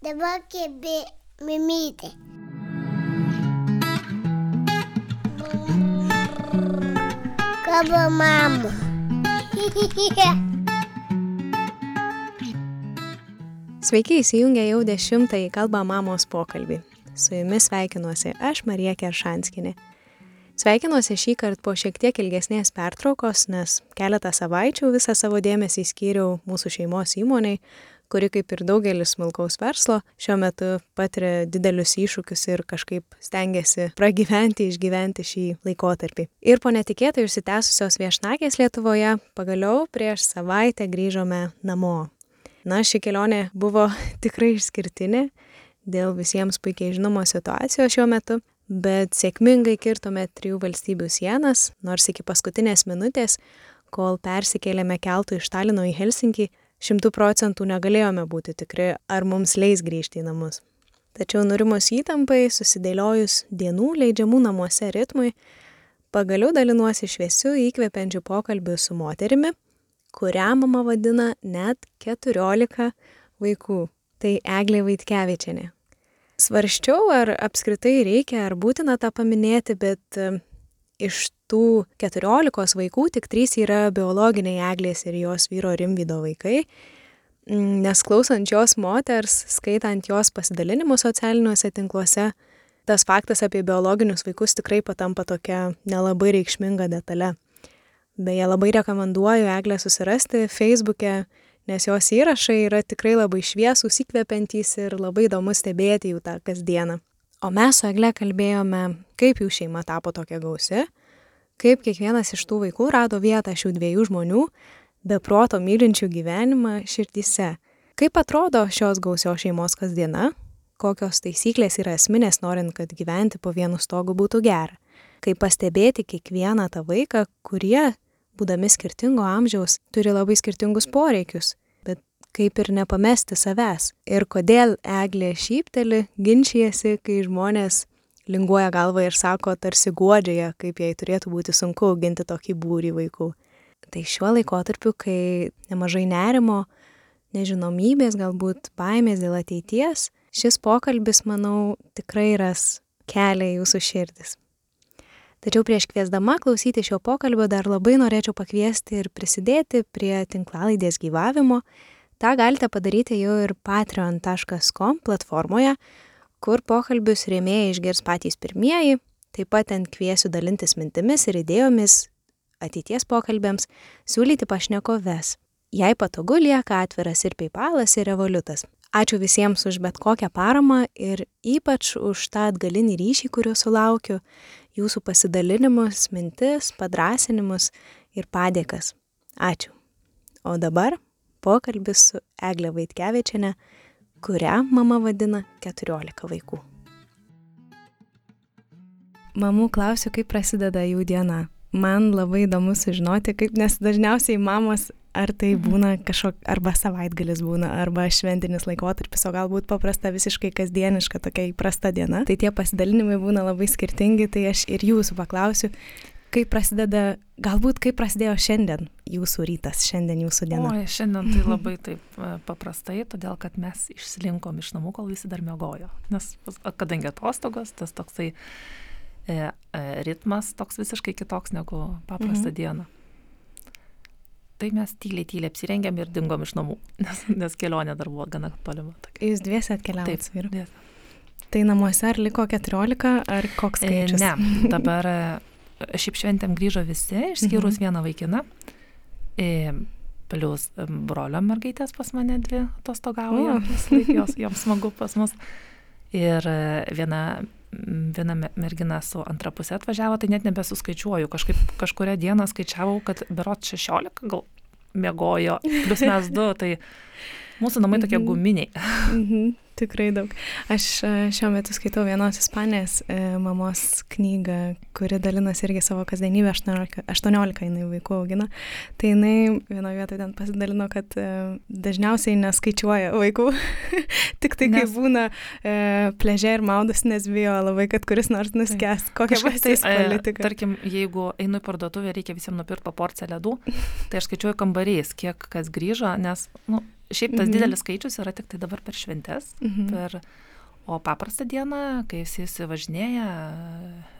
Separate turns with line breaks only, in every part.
Dabar kėbė mimytė. Kaba mama.
Sveiki įsijungę jau dešimtąjį kalbą mamos pokalbį. Su jumis sveikinuosi aš, Marija Keršanskinė. Sveikinuosi šį kartą po šiek tiek ilgesnės pertraukos, nes keletą savaičių visą savo dėmesį skyriau mūsų šeimos įmoniai, kuri kaip ir daugelis smulkaus verslo šiuo metu patiria didelius iššūkius ir kažkaip stengiasi pragyventi, išgyventi šį laikotarpį. Ir po netikėtai užsitęsusios viešnagės Lietuvoje pagaliau prieš savaitę grįžome namo. Na, ši kelionė buvo tikrai išskirtinė dėl visiems puikiai žinomos situacijos šiuo metu, bet sėkmingai kirtome trijų valstybių sienas, nors iki paskutinės minutės, kol persikėlėme keltų iš Talino į Helsinkį, šimtų procentų negalėjome būti tikri, ar mums leis grįžti į namus. Tačiau nurimus įtampai, susidėliojus dienų leidžiamų namuose ritmui, pagaliau dalinuosi šviesiu įkvepiančiu pokalbiu su moterimi, kurią mama vadina net 14 vaikų. Tai Eglė Vaitkevičianė. Svarščiau, ar apskritai reikia, ar būtina tą paminėti, bet iš tų 14 vaikų tik 3 yra biologiniai Eglės ir jos vyro Rimvydo vaikai. Mm, nes klausant jos moters, skaitant jos pasidalinimus socialiniuose tinkluose, tas faktas apie biologinius vaikus tikrai patampa tokia nelabai reikšminga detalė. Beje, labai rekomenduoju Eglę susirasti Facebook'e, nes jos įrašai yra tikrai labai šviesūs, įkvepiantys ir labai įdomu stebėti jų tą kasdieną. O mes su Egle kalbėjome, kaip jų šeima tapo tokia gausi, kaip kiekvienas iš tų vaikų rado vietą šių dviejų žmonių, be proto mylinčių gyvenimą širdyse. Kaip atrodo šios gausios šeimos kasdiena, kokios taisyklės yra esminės norint, kad gyventi po vienu stogu būtų gera. Kaip pastebėti kiekvieną tą vaiką, kurie būdami skirtingo amžiaus, turi labai skirtingus poreikius, kaip ir nepamesti savęs. Ir kodėl eglė šypteli, ginčijasi, kai žmonės linguoja galvą ir sako tarsi guodžioje, kaip jai turėtų būti sunku auginti tokį būrį vaikų. Tai šiuo laikotarpiu, kai nemažai nerimo, nežinomybės, galbūt baimės dėl ateities, šis pokalbis, manau, tikrai ras kelią jūsų širdis. Tačiau prieš kviesdama klausyti šio pokalbio dar labai norėčiau pakviesti ir prisidėti prie tinklalaidės gyvavimo. Ta galite padaryti jau ir patreon.com platformoje, kur pokalbius rėmėjai išgirs patys pirmieji. Taip pat ten kviesiu dalintis mintimis ir idėjomis ateities pokalbėms, siūlyti pašnekoves. Jei patogu lieka atviras ir PayPalas ir Revoliutas. Ačiū visiems už bet kokią paramą ir ypač už tą atgalinį ryšį, kurio sulaukiu jūsų pasidalinimus, mintis, padrasinimus ir padėkas. Ačiū. O dabar pokalbis su Eglė Vaitkevičiane, kurią mama vadina 14 vaikų. Mamų klausiu, kaip prasideda jų diena. Man labai įdomu sužinoti, kaip, nes dažniausiai mamos ar tai mhm. būna kažkok, arba savaitgalis būna, arba šventinis laikotarpis, o galbūt paprasta visiškai kasdieniška tokia įprasta diena. Tai tie pasidalinimai būna labai skirtingi, tai aš ir jūsų paklausiu, kaip prasideda, galbūt kaip prasidėjo šiandien jūsų rytas, šiandien jūsų diena.
O, šiandien tai labai taip e, paprastai, todėl kad mes išslinkom iš namų, kol visi dar mėgojo. Nes kadangi atostogos, tas toksai e, e, ritmas toks visiškai kitoks negu paprastą mhm. dieną tai mes tyliai, tyliai apsirengėm ir dingom iš namų, nes, nes kelionė dar buvo gana tolima.
Tokia. Jūs dviesi atkeliavote su vyru? Tai namuose ar liko 14, ar koks e, skaičius?
Ne, dabar šiaip šventėm grįžo visi, išskyrus mhm. vieną vaikiną. E, Plius brolio mergaitės pas mane dvi atostogauja, jos, joms smagu pas mus. Ir viena viena mergina su antra pusė atvažiavo, tai net nebesuskaičiuoju. Kažkaip kažkuria diena skaičiavau, kad berot 16 gal mėgojo, plus mes du, tai mūsų namai tokie mhm. guminiai.
-hmm tikrai daug. Aš e, šiuo metu skaitau vienos ispanės e, mamos knygą, kuri dalinasi irgi savo kasdienybę, 18, 18 jinai vaikų augina. Tai jinai vienoje vietoje ten pasidalino, kad e, dažniausiai neskaičiuoja vaikų, tik tai kai nes... būna e, pležė ir maudas, nes bijo labai, kad kuris nors nuskęs. Kokia pasitys tai, politika.
Tarkim, jeigu einu į parduotuvę, reikia visiems nupirkti po porciją ledų, tai aš skaičiuoju kambariais, kiek kas grįžo, nes, nu, šiaip tas
Mhm.
didelis skaičius yra tik tai dabar per šventes,
Mhm.
per, o paprastą dieną, kai jis įsivažinėja,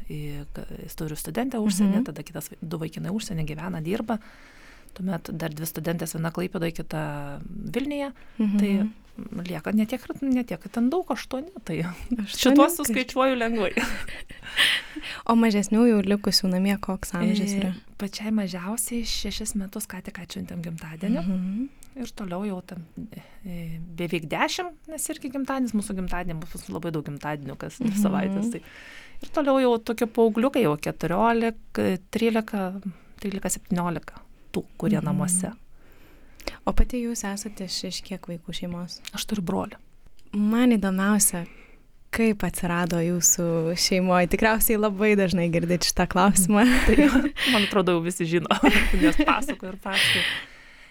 jis turi studentę užsienį,
Mhm.
tada kitas du vaikinai užsienį gyvena, dirba, tuomet dar dvi studentės, viena Klaipėdoje, kita Vilniuje,
Mhm.
tai lieka netiek, netiek ten daug, aštuoni, tai
Aštuoni,
šituos suskaičiuoju lengvai.
O mažesnių jau likusių namie koks amžius yra?
E, Pačiai mažiausiai šešis metus ką tik atšventėm gimtadienį.
Mhm.
Ir toliau jau tam e, beveik dešimt, nes irgi gimtadienis, mūsų gimtadienį bus labai daug gimtadienių, kas dvi
Mhm.
savaitės. Tai. Ir toliau jau tokie paaugliukai, jau 14, 13, 13, 17 tų, kurie
Mhm.
namuose.
O pati jūs esate iš, iš kiek vaikų šeimos?
Aš turiu brolį.
Man įdomiausia, kaip atsirado jūsų šeimoje. Tikriausiai labai dažnai girdit šitą klausimą.
Tai, man atrodo, jau visi žino, nes pasakoju ir pasakoju.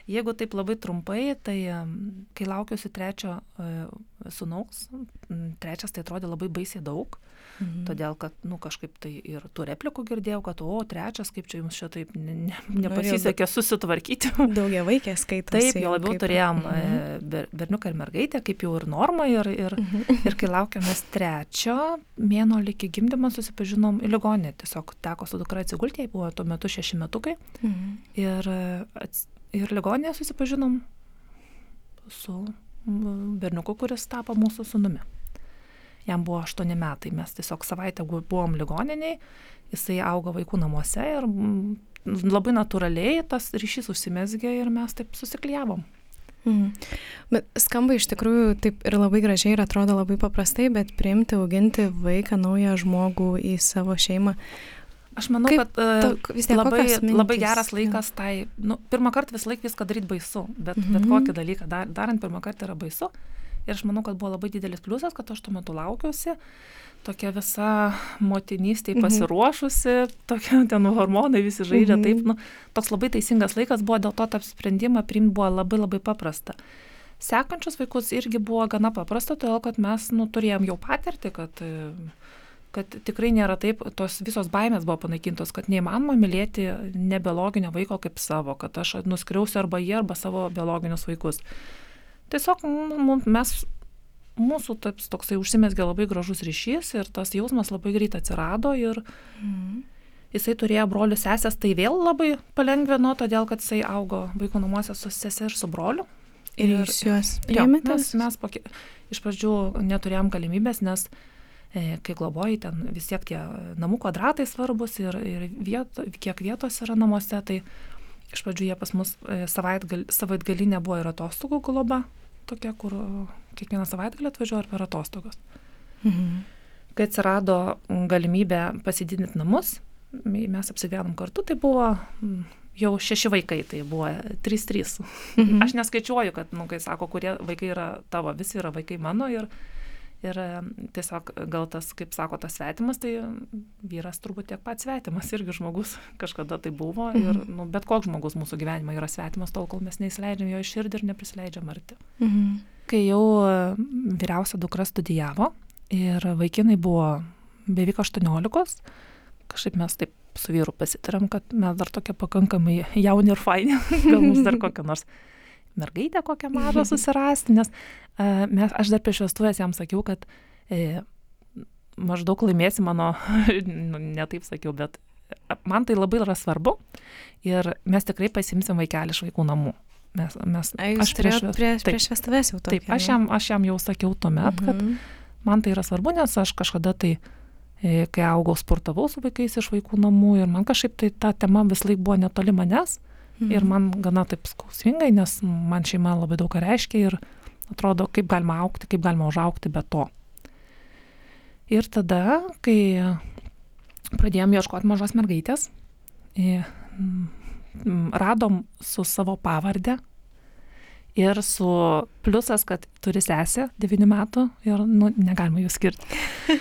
Jeigu taip labai trumpai, tai kai laukiausi trečio e, sunaus, trečias tai atrodė labai baisiai daug,
Mhm.
todėl kad, nu, kažkaip tai ir tų replikų girdėjau, kad, o, trečias, kaip čia jums šitaip ne, ne,
Nu,
nepasisekė susitvarkyti.
Daugia vaikė skaito.
Taip, jau labiau turėjom
Mhm.
e, ber, berniuką ir mergaitę, kaip jau ir norma, ir, ir,
Mhm.
ir kai laukiamės trečio, mėno iki gimdymo susipažinom į ligoninę, tiesiog teko su dukra atsigulti, jai buvo tuo metu šeši metukai.
Mhm.
Ir, e, ir ligoninėje susipažinom su berniuku, kuris tapo mūsų sunumi. Jam buvo aštuoni metai, mes tiesiog savaitę buvom ligoniniai, jisai augo vaikų namuose ir mm, labai natūraliai tas ryšys užsimesgė ir mes taip susikliavom.
Mhm. Bet skamba iš tikrųjų taip ir labai gražiai ir atrodo labai paprastai, bet priimti, auginti vaiką, naują žmogų į savo šeimą.
Aš manau,
Kaip
kad e,
to- vis tiek
labai, labai geras laikas tai, nu, pirmą kartą vis laik viską daryti baisu, bet,
Mhm.
bet kokį dalyką dar, darant pirmą kartą yra baisu. Ir aš manau, kad buvo labai didelis pliusas, kad aš tuo metu laukiausi, tokia visa motinystė
Mhm.
pasiruošusi, tokia ten hormonai visi žaidžia,
Mhm.
taip, nu, toks labai teisingas laikas buvo, dėl to tą sprendimą priimti buvo labai labai paprasta. Sekančius vaikus irgi buvo gana paprasta, todėl kad mes nu, turėjom jau patirti, kad kad tikrai nėra taip, tos visos baimės buvo panaikintos, kad neįmanoma mylėti nebiologinio vaiko kaip savo, kad aš nuskriausiu arba jį, arba savo biologinius vaikus. Tiesiog m- m- mes, mūsų taps, toksai užsimesgė labai gražus ryšys ir tas jausmas labai greit atsirado ir
Mhm.
jisai turėjo brolių sesės, tai vėl labai palengvino, todėl kad jisai augo vaikų namuose su sese ir su broliu.
Ir jūs juos priėmėte?
mes, mes po, ki- iš pradžių neturėjom galimybės, nes e, kai globoji ten vis tiek tie namų kvadratai svarbus ir, ir viet, kiek vietos yra namuose, tai iš pradžių jie pas mus e, savaitgal, savaitgalinė buvo ir atostogų globa, tokia, kur kiekvieną savaitgalį atvažiuoja ir per atostogas.
Mhm.
Kai atsirado galimybė pasididinti namus, mes apsigyvenom kartu, tai buvo jau šeši vaikai, tai buvo 3-3.
Mhm.
Aš neskaičiuoju, kad, nu, kai sako, kurie vaikai yra tavo, visi yra vaikai mano ir, ir tiesiog gal tas, kaip sako, tas svetimas, tai vyras turbūt tiek pat svetimas, irgi žmogus kažkada tai buvo ir,
Mhm.
nu, bet koks žmogus mūsų gyvenime yra svetimas, tol kol mes neįsileidžiam jo į širdį ir neprisileidžiam arti.
Mhm.
Kai jau vyriausia dukra studijavo ir vaikinai buvo beveik 18, kažkaip mes taip su vyru pasitarėm, kad mes dar tokie pakankamai jauni ir faini, gal mums dar kokią nors mergaitę kokią mažą susirasti, nes uh, mes, aš dar prieš vestuvės jam sakiau, kad e, maždaug laimėsi mano, nu, ne taip sakiau, bet e, man tai labai yra svarbu ir mes tikrai pasimsim vaikelį iš vaikų namų. Mes, mes,
A,
vest-
prieš,
taip,
prieš vestuves jau
Taip, aš jam, aš jam jau sakiau tuomet, kad
Mhm.
man tai yra svarbu, nes aš kažkada tai, kai augau, sportavau su vaikais iš vaikų namų ir man kažkaip tai ta tema vis laik buvo netoli manęs
Mhm.
ir man gana taip skausmingai, nes man šeima labai daug ką reiškia ir atrodo, kaip galima aukti, kaip galima užaukti be to. Ir tada, kai pradėjom ieškoti mažos mergaitės, radom su savo pavardė ir su pliusas, kad turi sesę 9 metų ir nu, negalima jų skirti.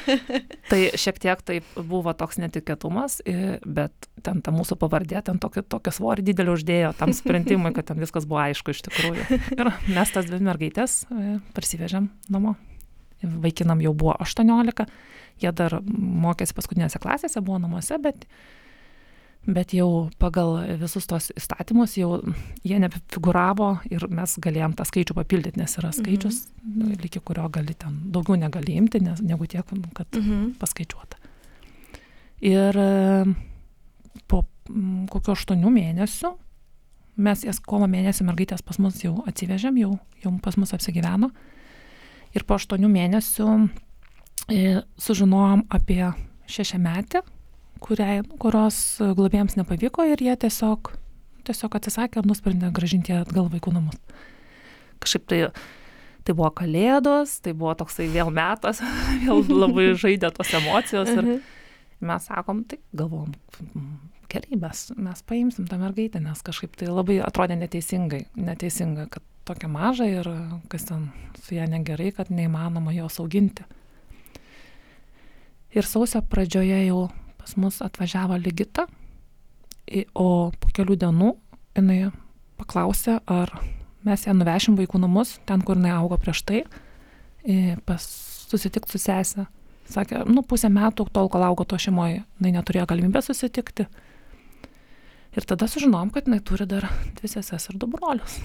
tai šiek tiek taip buvo toks netikėtumas, bet ten ta mūsų pavardė, ten tokį, tokį svorį didelį uždėjo tam sprendimui, kad ten viskas buvo aišku iš tikrųjų. Ir mes tas dvi mergaitės e, parsivežėm namo. Vaikinam jau buvo 18, jie dar mokėsi paskutinėse klasėse, buvo namuose, bet, bet jau pagal visus tos įstatymus jau jie nebefiguravo ir mes galėjom tą skaičių papildyti, nes yra skaičius, mhm. iki kurio gali ten daugiau negali imti, nes, negu tiek, kad mhm. paskaičiuota. Ir po kokio aštuonių mėnesių mes jas kovo mėnesį mergaitės pas mus jau atsivežėm, jau, jau pas mus apsigyveno. Ir po aštuonių mėnesių e, sužinojom apie šešiametį, kuriai, kurios globėjams nepavyko ir jie tiesiog, tiesiog atsisakė ir nusprendė gražinti atgal vaikų namus. Kažkaip tai, tai buvo kalėdos, tai buvo toksai vėl metas, vėl labai žaidė tos emocijos ir mhm. mes sakom, tai galvom, gerai, mes, mes paimsim tą mergaitę, nes kažkaip tai labai atrodė neteisingai, neteisinga, kad tokia maža ir kas ten su ją negerai, kad neįmanoma jos auginti. Ir sausio pradžioje jau pas mus atvažiavo Ligita, o po kelių dienų jinai paklausė, ar mes ją nuvešim vaikų namus, ten, kur jinai augo prieš tai, pas susitikti su sesė. Sakė, nu, pusę metų, tol, kol augo to šeimoje, jinai neturėjo galimybę susitikti. Ir tada sužinom, kad jinai turi dar dvi seses ir du brolius.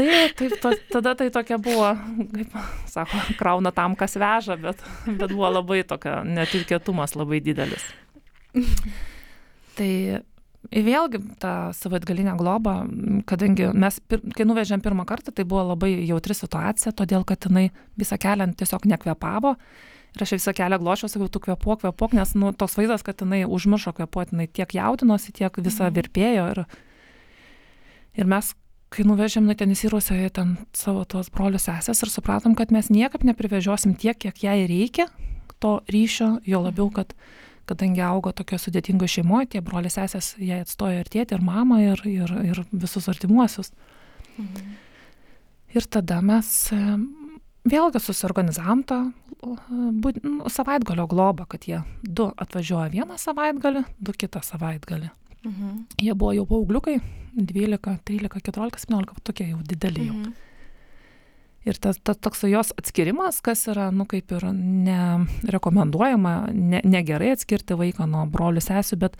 Taip, taip, to, tada tai tokia buvo, kaip sako, krauna tam, kas veža, bet, bet buvo labai tokia netikėtumas labai didelis. Tai vėlgi tą savaitgalinę globą, kadangi mes, kai nuvežėm pirmą kartą, tai buvo labai jautri situacija, todėl kad jinai visą kelią tiesiog nekvepavo. Ir aš visą kelią glošiau, sakiau, tu kvepuok, kvepuok, nes nu, toks vaizdas, kad jinai užmiršo kvepuoti, jinai tiek jaudinosi, tiek visą mhm. virpėjo. Ir, ir mes kai nuvežėm nu ten įsirusę ten savo tos brolius sesės ir supratom, kad mes niekaip neprivežiosim tiek, kiek jai reikia to ryšio, jo labiau, kad kadangi augo tokio sudėtingo šeimoje, tie brolius sesės jai atstojo ir tėtį, ir mamą, ir, ir, ir visus artimuosius. Mhm. Ir tada mes vėlgi susiorganizavom tą nu, savaitgalio globą, kad jie du atvažiuoja vieną savaitgalį, du kitą savaitgalį. Mhm. Jie buvo jau paaugliukai, 12, 13, 14, 17, tokie jau dideli jau. Mhm. Ir tas, tas toks jos atskirimas, kas yra, nu, kaip ir nerekomenduojama, ne, negerai atskirti vaiką nuo brolių sesių, bet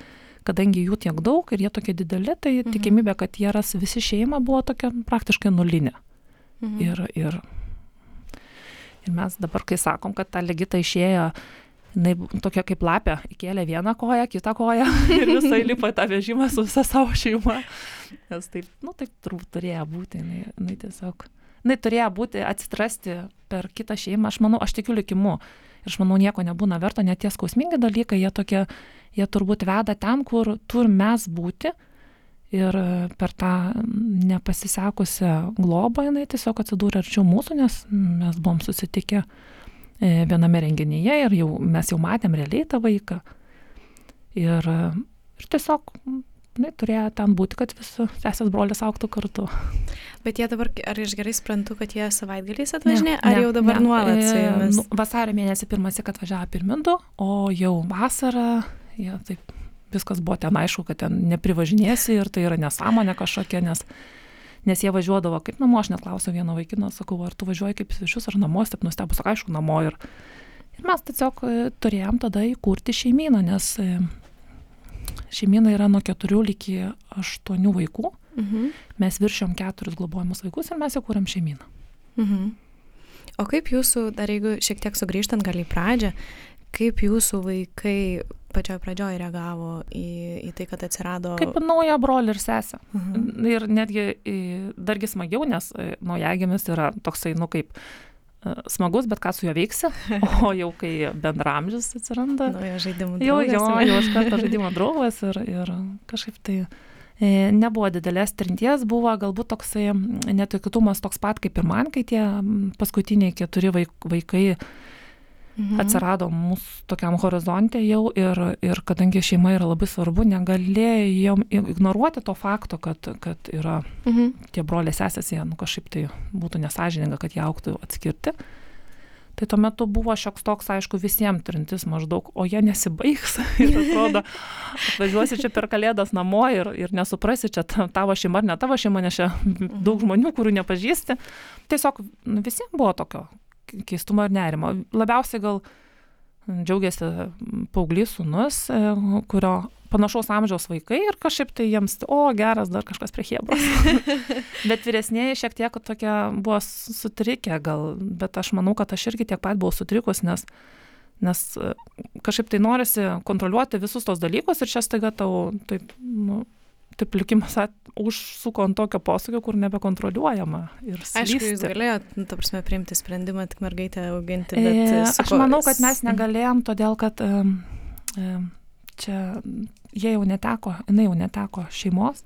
kadangi jų tiek daug ir jie tokie dideli, tai mhm. tikimybė, kad jie ras visi šeima buvo tokia praktiškai nulinė. Mhm. Ir, ir, ir mes dabar, kai sakom, kad ta legita išėjo jinai tokia kaip lapė, įkėlė vieną koją, kitą koją ir visai lipa tą vežimą su visa savo šeima. Nes taip, nu taip turbūt turėjo būti, jinai, jinai tiesiog, jinai turėjo būti atsitrasti per kitą šeimą, aš manau, aš tikiu likimu. Ir aš manau, nieko nebūna verto, net tie skausmingi dalykai, jie tokie, jie turbūt veda ten, kur turim mes būti. Ir per tą nepasisekusią globą jinai tiesiog atsidūrė arčiau mūsų, nes mes buvom susitikę viename renginyje ir jau mes jau matėm realiai tą vaiką. Ir, ir tiesiog na, turėjo ten būti, kad visi sesės brolis auktų kartu.
Bet jie dabar, ar aš gerai suprantu, kad jie savaitgaliais atvažinė, ar ne, jau dabar ne. nuolat su e, jumis? Nu,
vasario mėnesį pirmąjį, kad važiavo pirmindu, o jau vasarą jie taip viskas buvo ten aišku, kad ten neprivažinėsi ir tai yra nesąmonė kažkokia, nes nes jie važiuodavo kaip namo, aš net klausiau vieno vaikino, sakau, ar tu važiuoji kaip svečius ar namo, taip nustebus, aišku, namo. Ir, ir mes tiesiog e, turėjom tada įkurti šeimyną, nes e, šeimyna yra nuo keturių iki aštuonių vaikų. Mhm. Mes viršiom keturis globojimus vaikus ir mes įkūrėm šeimyną. Mhm.
O kaip jūsų, dar jeigu šiek tiek sugrįžtant gal į pradžią, kaip jūsų vaikai pačioj pradžioj reagavo į, į tai, kad atsirado.
Kaip nauja broli ir sesė. Mhm. Ir netgi dargi smagiau, nes naujagimis yra toksai, nu kaip e, smagus, bet ką su juo veiksi, o jau kai bendramžis atsiranda.
Naujo žaidimo
draugas. Jau, jo, jau iš karto žaidimo draugas ir, ir kažkaip tai e, nebuvo didelės trinties, buvo galbūt toksai netikėtumas toks pat kaip ir man, kai tie paskutiniai keturi vaikai mhm. atsirado mūsų tokiam horizonte jau ir, ir kadangi šeima yra labai svarbu, negalėjom ignoruoti to fakto, kad, kad yra mhm. tie broliai sesės, jie nu, kažkaip tai būtų nesažininga, kad jie auktų atskirti. Tai tuo metu buvo šioks toks, aišku, visiems trintis maždaug, o jie nesibaigs. ir atrodo, atvažiuosi čia per kalėdas namo ir, ir nesuprasi, čia tavo šeima ar ne tavo šeima, nes čia mhm. daug žmonių, kurių nepažįsti. Tiesiog nu, visiems buvo tokio keistumo ir nerimo. Labiausiai gal džiaugiasi paauglys sūnus, e, kurio panašaus amžiaus vaikai ir kažkaip tai jiems, o geras, dar kažkas prie Hebros. bet vyresnėje šiek tiek tokie buvo sutrikę gal, bet aš manau, kad aš irgi tiek pat buvau sutrikus, nes, nes e, kažkaip tai norisi kontroliuoti visus tos dalykus ir čia staiga tau taip, nu, taip likimas at, užsuko ant tokio posūkio, kur nebekontroliuojama.
Aišku, jūs galėjote, nu, ta prasme, priimti sprendimą tik mergaitę auginti. Bet
e, aš manau, kad mes negalėjom, todėl kad e, e, čia jie jau neteko, jinai jau neteko šeimos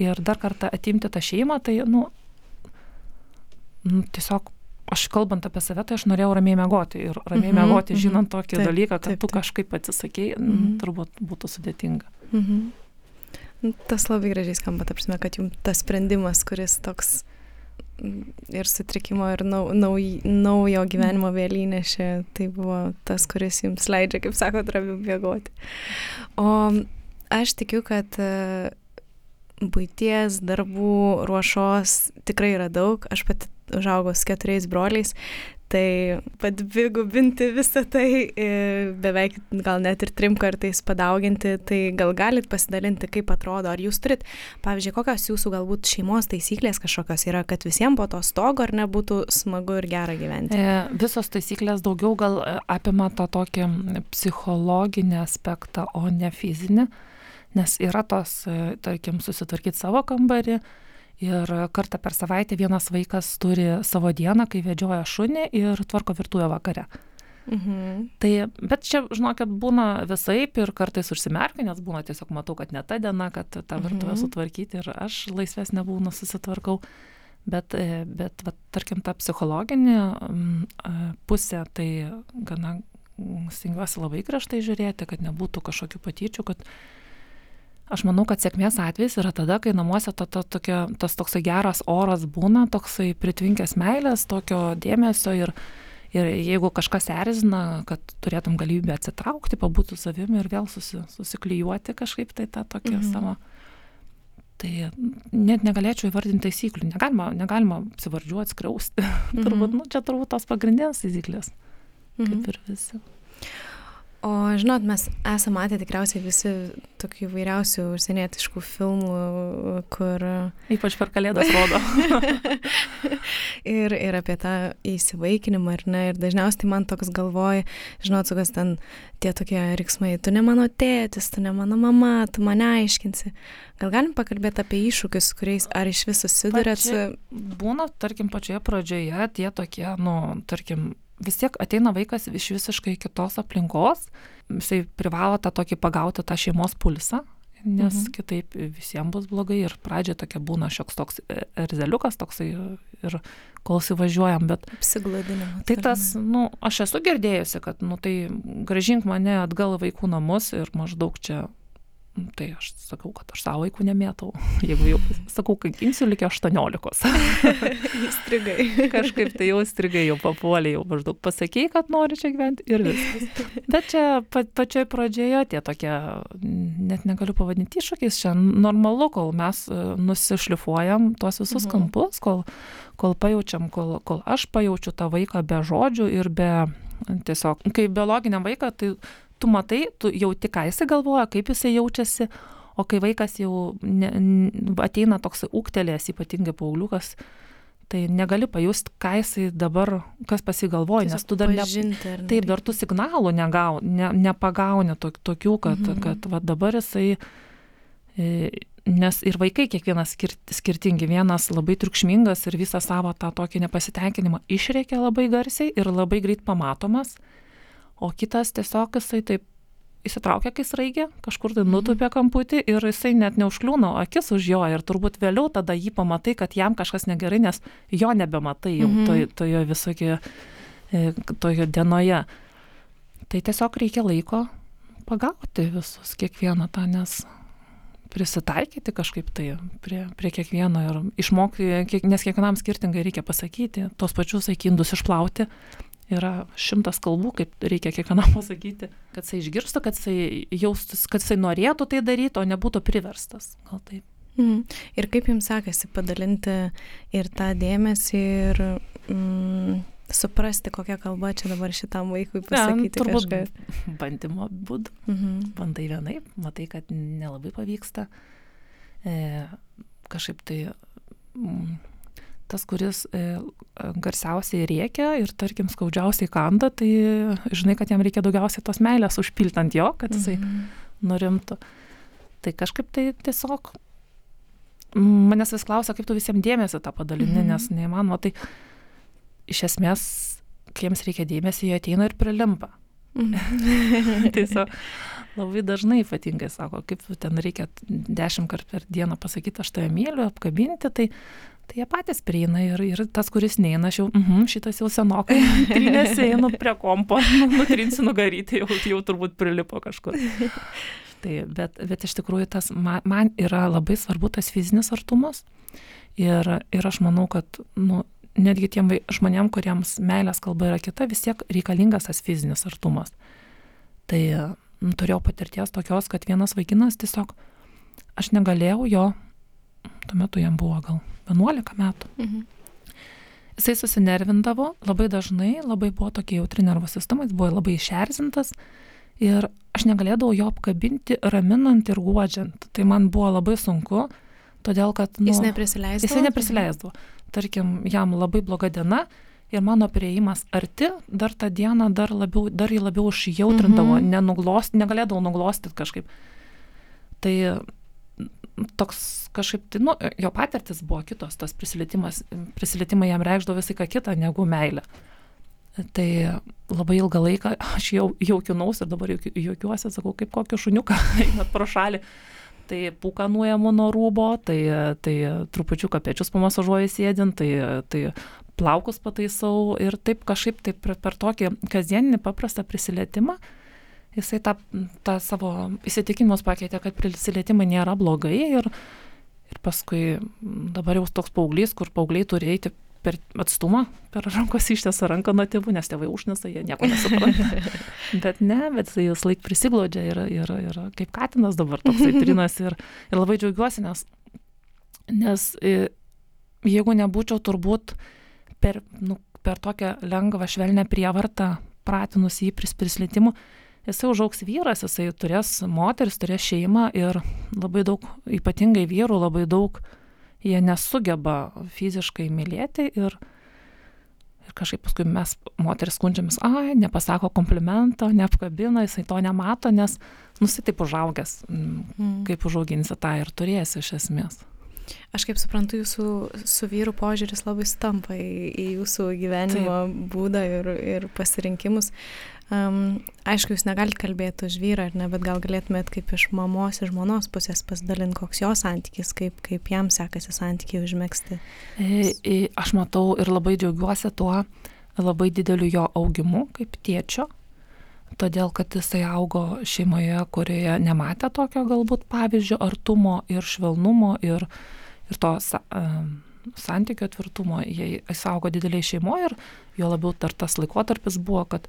ir dar kartą atimti tą šeimą, tai, nu, nu tiesiog aš kalbant apie save, tai aš norėjau ramiai mėgoti ir ramiai mm -hmm, mėgoti, žinant tokį taip, dalyką, kad taip, tu kažkaip atsisakėjai, mm -hmm. turbūt būtų sudėtinga. Mm -hmm.
Tas labai gražiai skamba, ta prasme, kad jums tas sprendimas, kuris toks ir sutrikimo, ir nau, nauj, naujo gyvenimo vėlį nešė, tai buvo tas, kuris jums leidžia, kaip sako, ramiau mėgoti. O aš tikiu, kad e, būties, darbų, ruošos tikrai yra daug. Aš pati užaugau su keturiais broliais, tai padvigubinti visą tai, e, beveik gal net ir trim kartais padauginti, tai gal galit pasidalinti, kaip atrodo, ar jūs turit, pavyzdžiui, kokios jūsų galbūt šeimos taisyklės kažkokios yra, kad visiems po to stogo ar nebūtų smagu ir gera gyventi?
E, visos taisyklės daugiau gal e, apima tą tokį psichologinį aspektą, o ne fizinį, nes yra tos, e, tarkim, susitvarkyti savo kambarį, ir kartą per savaitę vienas vaikas turi savo dieną, kai vedžioja šunį ir tvarko virtuvę vakare. Mhm. Tai, bet čia, žinokit, būna visaip ir kartais užsimerkia, nes būna tiesiog matau, kad ne ta diena, kad tą virtuvę mhm. sutvarkyti ir aš laisvesnė būna susitvarkau. Bet, e, bet va, tarkim, ta psichologinė pusė, tai gana stengiuosi labai griežtai žiūrėti, kad nebūtų kažkokių patyčių, kad Aš manau, kad sėkmės atvejs yra tada, kai namuose to, to, tokia, tas toksai geras oras būna, toksai pritvinkęs meilės, tokio dėmesio ir, ir jeigu kažkas erzina, kad turėtum galimybę atsitraukti, pabūti savimi ir vėl susi, susiklyjuoti kažkaip tai tą tokią mhm. savo. Tai net negalėčiau įvardinti taisyklių, negalima, negalima apsivardžiuoti, skriausti. Mhm. turbūt, nu, čia turbūt tos pagrindinės taisyklės, mhm. kaip ir visi.
O žinot, mes esame matę tikriausiai visi tokių įvairiausių užsienietiškų filmų, kur...
Ypač per kalėdas rodo.
ir, ir apie tą įsivaikinimą, ar ne? Ir dažniausiai man toks galvoj, žinot, su kas ten tie tokie riksmai, tu ne mano tėtis, tu ne mano mama, tu mane aiškinsi. Gal galim pakalbėti apie iššūkius, kuriais ar iš viso susidurėt su...
Būna, tarkim, pačioje pradžioje tie tokie, nu, tarkim, vis tiek ateina vaikas iš visiškai kitos aplinkos, jisai privalo tą tokį pagauti tą šeimos pulsą, nes mhm. kitaip visiems bus blogai ir pradžioje tokia būna šioks toks erzeliukas toksai ir kol įsivažiuojam, bet...
Apsigladinimas.
Tai tas, nu, aš esu girdėjusi, kad, nu, tai gražink mane atgal vaikų namus ir maždaug čia Tai aš sakau, kad aš savo vaikų nemėtau. Jeigu jau sakau, kai imsiu likę 18.
strigai.
Kažkaip tai jau strigai, jau papuolė, jau maždaug pasakėjai, kad nori čia gyventi ir viskas. Bet čia pa, pačioj pradžioje tie tokie, net negaliu pavadinti iššūkiais, čia normalu, kol mes e, nusišlifuojam tuos visus mhm. kampus, kol, kol pajaučiam, kol, kol aš pajaučiu tą vaiką be žodžių ir be tiesiog, kai biologiniam vaiką, tai tu matai, tu jauti, ką jisai galvoja, kaip jisai jaučiasi, o kai vaikas jau ne, ateina toks ūktelės, ypatingai pauliukas, tai negali pajusti, ką jisai dabar, kas pasigalvoja, nes tu dar, ne, taip, dar tų signalų negau, ne, nepagauni to, tokių, kad, mhm. kad va, dabar jisai, e, nes ir vaikai kiekvienas skir, skirtingi, vienas labai triukšmingas ir visą savo tą tokį nepasitenkinimą išreikia labai garsiai ir labai greit pamatomas o kitas tiesiog jisai taip įsitraukia, kai sraigė, kažkur tai mhm. nutupia kamputį ir jisai net neužkliūna akis už jo ir turbūt vėliau tada jį pamatai, kad jam kažkas negerai, nes jo nebematai jau mhm. toje to visokie, toje dienoje. Tai tiesiog reikia laiko pagauti visus, kiekvieną tą, nes prisitaikyti kažkaip tai prie, prie kiekvieno ir išmokti, nes kiekvienam skirtingai reikia pasakyti, tos pačius aikindus išplauti, yra šimtas kalbų, kaip reikia kiekvienam pasakyti, kad jisai išgirstų, kad jisai jaustus, kad jisai norėtų tai daryti, o nebūtų priverstas. Gal taip.
Mhm. Ir kaip jums sekasi padalinti ir tą dėmesį, ir mm, suprasti, kokia kalba čia dabar šitam vaikui pasakyti.
Ne, turbūt
kažką.
bandymo būdu.
Mhm.
Bandai vienaip, matai, kad nelabai pavyksta. E, kažkaip tai mm, tas, kuris e, garsiausiai rėkia ir, tarkim, skaudžiausiai kanda, tai žinai, kad jam reikia daugiausiai tos meilės užpiltant jo, kad jisai
Mhm.
nurimtų. Tai kažkaip tai tiesiog manęs vis klausia, kaip tu visiems dėmesį tą padalini,
Mhm.
nes neįmanoma. Tai iš esmės, kai jiems reikia dėmesio, jie ateina ir prilimpa.
Mhm.
Tiesiog labai dažnai ypatingai sako, kaip ten reikia dešimt kartų per dieną pasakyti, aš tave myliu, apkabinti, tai, tai jie patys prieina ir, ir tas, kuris neina, aš jau, uh -huh, šitas jau senokai, trynėsi, einu prie kompo, nu, nutrinsiu nugaryti, jau, jau turbūt prilipo kažkur. Tai, bet, bet iš tikrųjų tas man, man yra labai svarbu tas fizinis artumas. Ir, ir aš manau, kad nu, netgi tiem žmonėm, kuriems meilės kalba yra kita, vis tiek reikalingas tas fizinis artumas. Tai nu, turėjau patirties tokios, kad vienas vaikinas tiesiog, aš negalėjau jo, tuo metu jam buvo gal 11 metų.
Mhm.
Jisai susinervindavo labai dažnai, labai buvo tokia jautri nervų sistema, jis buvo labai išerzintas ir aš negalėdavau jo apkabinti, raminant ir guodžiant. Tai man buvo labai sunku, todėl kad... Nu,
Jis neprisileisdavo?
Jisai neprisileisdavo. Tarkim, jam labai bloga diena ir mano prieimas arti dar tą dieną dar, labiau, dar jį labiau užjautrindavo,
Mhm.
nenuglost, negalėdavau nuglostyti kažkaip. Tai toks kažkaip, tai, nu, jo patirtis buvo kitos, tas prisilietimas, prisilietimai jam reikšdavo visai ką kitą negu meilę. Tai labai ilgą laiką aš jau jaukinausi ir dabar juokiuosi, sakau, kaip kokį šuniuką einat pro šalį. Tai pūkanuojamu nuo rūbo, tai, tai trupučiuką pečius pamasažuoju sėdint, tai, tai plaukus pataisau ir taip kažkaip taip per, per tokį kasdieninį paprastą prisilietimą jisai tą, tą savo įsitikinimus pakeitė, kad prisilietimai nėra blogai ir, ir paskui dabar jau toks paauglys, kur paaugliai turi eiti per atstumą, per rankos ištiesą ranką nuo tėvų, nes tėvai užnesa, jie nieko nesupranta. bet ne, bet jisai vis laik prisiglaudžia ir, ir, ir kaip katinas dabar toksai trinas ir, ir labai džiaugiuosi, nes, nes e, jeigu nebūčiau turbūt per, nu, per tokią lengvą švelnę prievartą pratinus jį pris prisilietimų, jisai užauks vyras, jisai turės moteris, turės šeimą ir labai daug, ypatingai vyrų, labai daug jie nesugeba fiziškai mylėti ir, ir kažkaip paskui mes, moteris skundžiamės, ai, nepasako komplimento, neapkabina, jisai to nemato, nes nusitaip užaugęs,
Mhm.
kaip užauginsi tą ir turėsi iš esmės.
Aš kaip suprantu, jūsų su vyru požiūris labai stampa į, į jūsų gyvenimo Taip. būdą ir, ir pasirinkimus. Um, aišku, jūs negalit kalbėti už vyrą, ar ne, bet gal galėtumėt kaip iš mamos ir žmonos pusės pasidalinti, koks jo santykis, kaip, kaip jam sekasi santykiai užmėgsti.
E, e, Aš matau ir labai džiaugiuosi tuo labai dideliu jo augimu kaip tėčio, todėl kad jisai augo šeimoje, kurioje nematė tokio galbūt pavyzdžio artumo ir švelnumo ir, ir to sa, um, santykio tvirtumo. Jie- Jis augo dideliai šeimoje ir jo labiau dar tas laikotarpis buvo, kad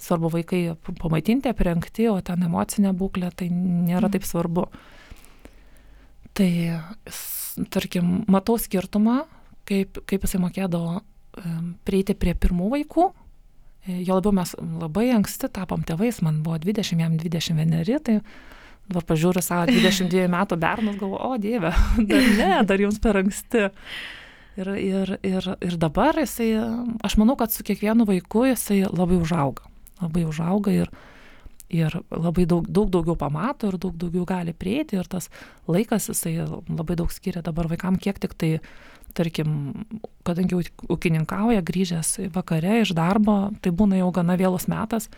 svarbu vaikai pamaitinti, aprengti, o ten emocinė būklė tai nėra
Mhm.
taip svarbu. Tai, tarkim, matau skirtumą, kaip, kaip jisai mokėdavo prieiti prie pirmų vaikų. E, Jo labiau mes labai anksti tapom tėvais, man buvo 20, jam 21, tai dabar pažiūriu savo 22 metų bernus, galvoju, o dieve, dar ne, dar jums per anksti. Ir, ir, ir, ir dabar jisai, aš manau, kad su kiekvienu vaiku jisai labai užauga. Labai užauga ir, ir labai daug, daug daugiau pamato ir daug daugiau gali prieiti. Ir tas laikas jisai labai daug skiria dabar vaikam, kiek tik tai, tarkim, kadangi ūk- ūkininkauja, grįžęs vakare iš darbo, tai būna jau gana vėlus metas,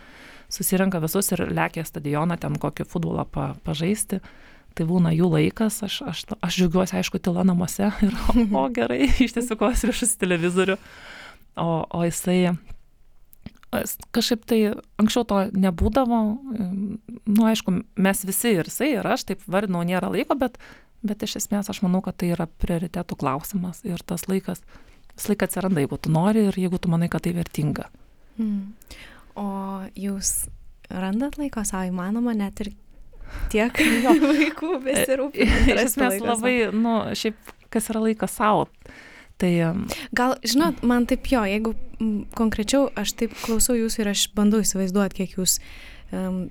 susirenka visus ir lekia stadioną ten kokį futbolą pa, pažaisti. Tai būna jų laikas, aš, aš, aš džiaugiuosi, aišku, tyla namuose ir, o gerai, iš tiesų kos priešas televizorių. O, o jisai, kažkaip tai anksčiau to nebūdavo, nu aišku, mes visi ir jisai, ir aš, taip vardinau, nėra laiko, bet, bet iš esmės aš manau, kad tai yra prioritetų klausimas ir tas laikas vis laik atsiranda, jeigu tu nori ir jeigu tu manai, kad tai vertinga.
Mm. O jūs randat laiko savo įmanoma net ir tiek vaikų besirūpinti?
Iš esmės labai, nu, šiaip, kas yra laikas savo. Tai em,
Gal, žinot, man taip jo, jeigu m, konkrečiau aš taip klausau jūsų ir aš bandau įsivaizduoti, kiek jūs um,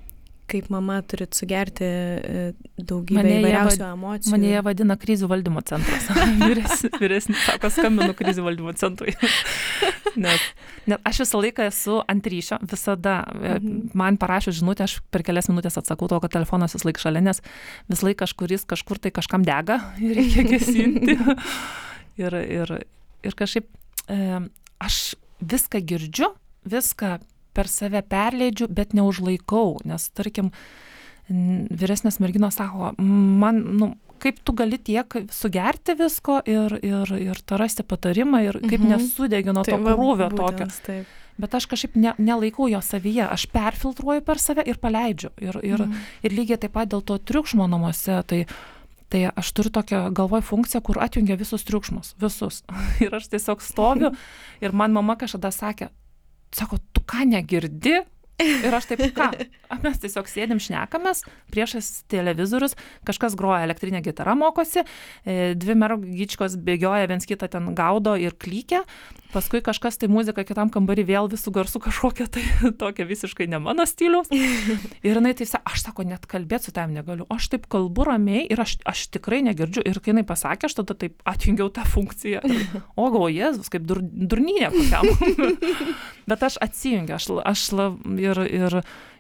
kaip mama turit sugerti e, daugybę
Mane
įvairiausių
vad-
emocijų.
mane jie vadina krizių valdymo centras. Vyresni, vyresni sako, skambinu krizių valdymo centrui. Nes, nes aš visą laiką esu ant ryšio, visada. Mhm. Man parašo žinutę, aš per kelias minutės atsakau to, kad telefonas vis laik šalia, nes vis laik kažkuris kažkur tai kažkam dega ir reikia gesinti. ir, ir, ir kažkaip e, aš viską girdžiu, viską per save perleidžiu, bet neužlaikau, nes tarkim, vyresnės merginos sako, man, nu, kaip tu gali tiek sugerti visko ir, ir, ir ta rasti patarimą ir kaip
Mhm.
nesudegi nuo to
Tai va,
krūvio tokio.
Taip.
Bet aš kažkaip ne, nelaikau jo savyje, aš perfiltruoju per save ir paleidžiu. Ir, ir,
Mhm.
ir lygiai taip pat dėl to triukšmo namuose, tai, tai aš turiu tokią galvoj funkciją, kur atjungia visus triukšmus, visus. Ir aš tiesiog stoviu ir man mama kažkada sakė, sako, tu ką negirdi? Ir aš taip, ką? Mes tiesiog sėdim šnekamės, priešas televizorius, kažkas groja elektrinė gitara mokosi, e, dvi mergyčkos bėgioja, viens kitą ten gaudo ir klykia, paskui kažkas tai muzika kitam kambarį vėl visų garsų kažkokia tai tokia visiškai ne mano stiliaus. Ir jinai tai aš sako, net kalbėti su tavim negaliu, aš taip kalbu ramiai ir aš, aš tikrai negirdžiu. Ir kai jinai pasakė, aš tada taip atjungiau tą funkciją. O, galvoju, Jėzus, kaip dur, durnynė kokiam. Bet aš atsijungiu, aš, aš la, ir, ir,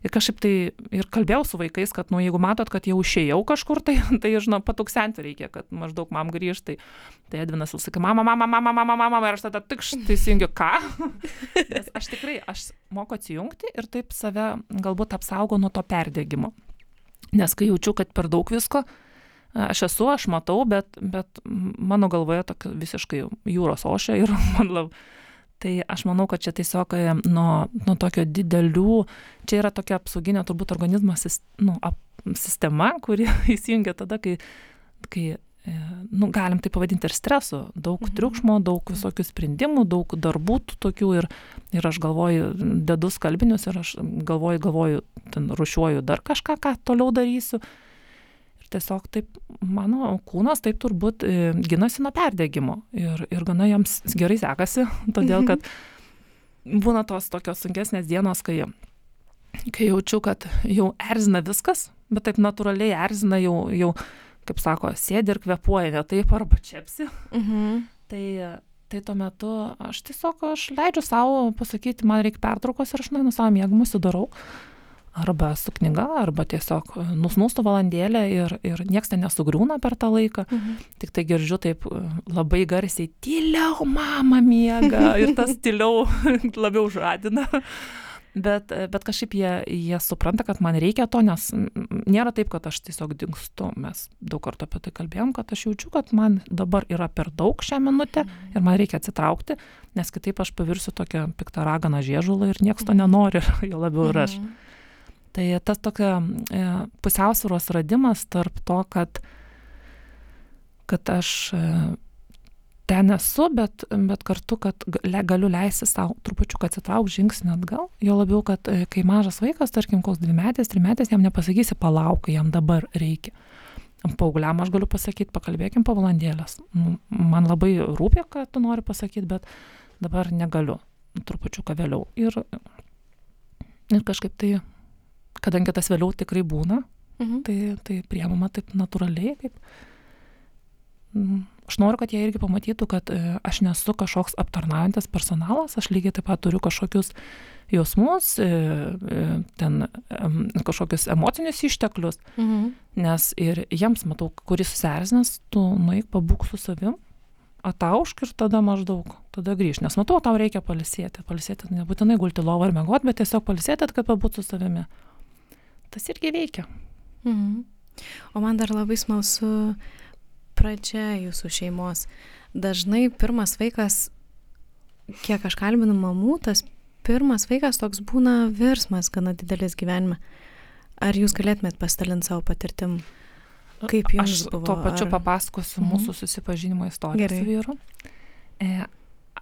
ir kažkaip tai ir kalbėjau su vaikais, kad, nu, jeigu matot, kad jau išėjau kažkur, tai, tai žinau, patuksenti reikia, kad maždaug mam grįžtai. Tai Edvinas vis sakė, mama, mama, mama, mama, mama, ir aš tada tik štai įsijungiu, ką? Nes aš tikrai, aš moku atsijungti ir taip save galbūt apsaugo nuo to perdėgymo. Nes kai jaučiu, kad per daug visko, aš esu, aš matau, bet, bet mano galvoje tokia visiškai jūros ošia ir man labai... Tai aš manau, kad čia tiesiog e, nuo, nuo tokio didelių, čia yra tokia apsauginė turbūt organizmo sis, nu, ap, sistema, kuri įsijungia tada, kai, kai e, nu, galim tai pavadinti ir stresu. Daug
Mhm.
triukšmo, daug visokių sprendimų, daug darbų tų tokių ir, ir aš galvoju, dedu skalbinius ir aš galvoju, galvoju, ten rušiuoju dar kažką, ką toliau darysiu. Tiesiog taip, mano kūnas taip turbūt e, ginasi nuo perdėgymo ir, ir gana jiems gerai sekasi, todėl kad būna tos tokios sunkesnės dienos, kai, kai jaučiu, kad jau erzina viskas, bet taip natūraliai erzina jau, jau kaip sako, sėdi ir kvepuoja ne taip arba čiapsi.
Mhm.
Tai, tai tuo metu aš tiesiog aš leidžiu savo pasakyti, man reikia pertraukos ir aš nueinu savo mėgamus įdarau. Arba su knyga, arba tiesiog nusnūstu valandėlę ir, ir niekas ten nesugriūna per tą laiką.
Mhm.
Tik tai girdžiu taip e, labai garsiai, tyliau mama miega ir tas tyliau labiau žadina. Bet, e, bet kažkaip jie, jie supranta, kad man reikia to, nes nėra taip, kad aš tiesiog dinkstu. Mes daug kartų apie tai kalbėjom, kad aš jaučiu, kad man dabar yra per daug šią minutę ir man reikia atsitraukti, nes kitaip aš pavirsiu tokią piktą raganą žiežulą ir niekas to nenori, jo labiau ir aš.
Mhm.
Tai tas tokia e, pusiausvėros radimas tarp to, kad, kad aš e, ten esu, bet, bet kartu, kad ga- galiu leisti savo trupučiu atsitraukti žingsnį atgal. Jo labiau, kad e, kai mažas vaikas, tarkim, koks dvimetės, trimetės, jam nepasakysi palauk, jam dabar reikia. Paugliam aš galiu pasakyti, pakalbėkim po valandėlės. Nu, Man labai rūpia, ką tu nori pasakyti, bet dabar negaliu. Trupučiu vėliau. Ir, ir kažkaip tai kadangi tas vėliau tikrai būna,
Mhm.
tai, tai priemama taip natūraliai, kaip mm, aš noriu, kad jie irgi pamatytų, kad e, aš nesu kažkoks aptarnaujantis personalas, aš lygiai taip pat turiu kažkokius jausmus, e, e, ten kažkokius emocinius išteklius,
Mhm.
nes ir jiems matau, kuris susierzinęs, tu nueik pabūk su savim, ataušk ir tada maždaug, tada grįž, nes matau, tau reikia palisėti, palisėti nebūtinai gulti lovą ar mėgoti, bet tiesiog palisėti, kad pabūt su savimi. Tas irgi veikia.
Mhm. O man dar labai smalsu pradžia jūsų šeimos. Dažnai pirmas vaikas, kiek aš kalbinu mamų, tas pirmas vaikas toks būna virsmas gana didelis gyvenime. Ar jūs galėtumėt pasidalinti savo patirtim? Kaip jums
Aš
buvo?
tuo pačiu
Ar-
papasakosiu
Mhm.
mūsų susipažinimo istoriją
Gerai.
su vyru. E,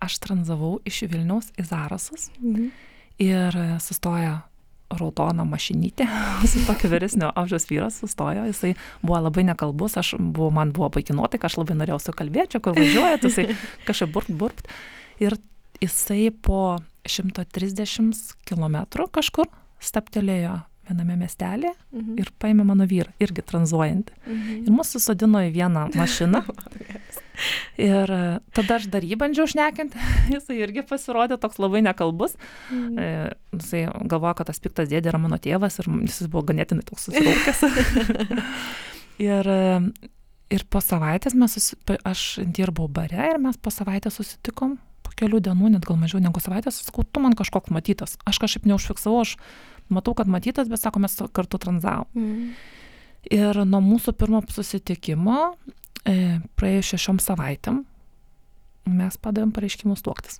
aš tranzavau iš Vilniaus į Zarasus
Mhm.
ir sustoja raudona mašinytė su tokiu vyresnio amžiaus vyras sustojo, jisai buvo labai nekalbus, aš buvo, man buvo baiginuotai, aš labai norėjau su kalbėti, kur važiuoja, jisai kažkaip burpt, burpt. Ir jisai po 130 km kažkur staptelėjo viename miestelėje mhm. ir paėmė mano vyrą, irgi tranzuojantį. Mhm. Ir mus susodino į vieną mašiną. ir e, tada aš dar jį bandžiau šnekinti, jisai irgi pasirodė toks labai nekalbus. Mhm. E, jisai galvoja, kad tas piktas dėdė yra mano tėvas ir jis buvo ganėtinai toks susiraukęs. ir, e, ir po savaitės mes, susi... aš dirbau bare ir mes po savaitę susitikom po kelių dienų, net gal mažiau negu savaitės, sakau, tu man kažkoks matytas. Aš kažkaip neužfiksavau, aš matau, kad matytas, bet sako, mes kartu tranzavom. Mm. Ir nuo mūsų pirmo susitikimo, e, praėjus šešiom savaitėm, mes padavėm pareiškimus tuoktis.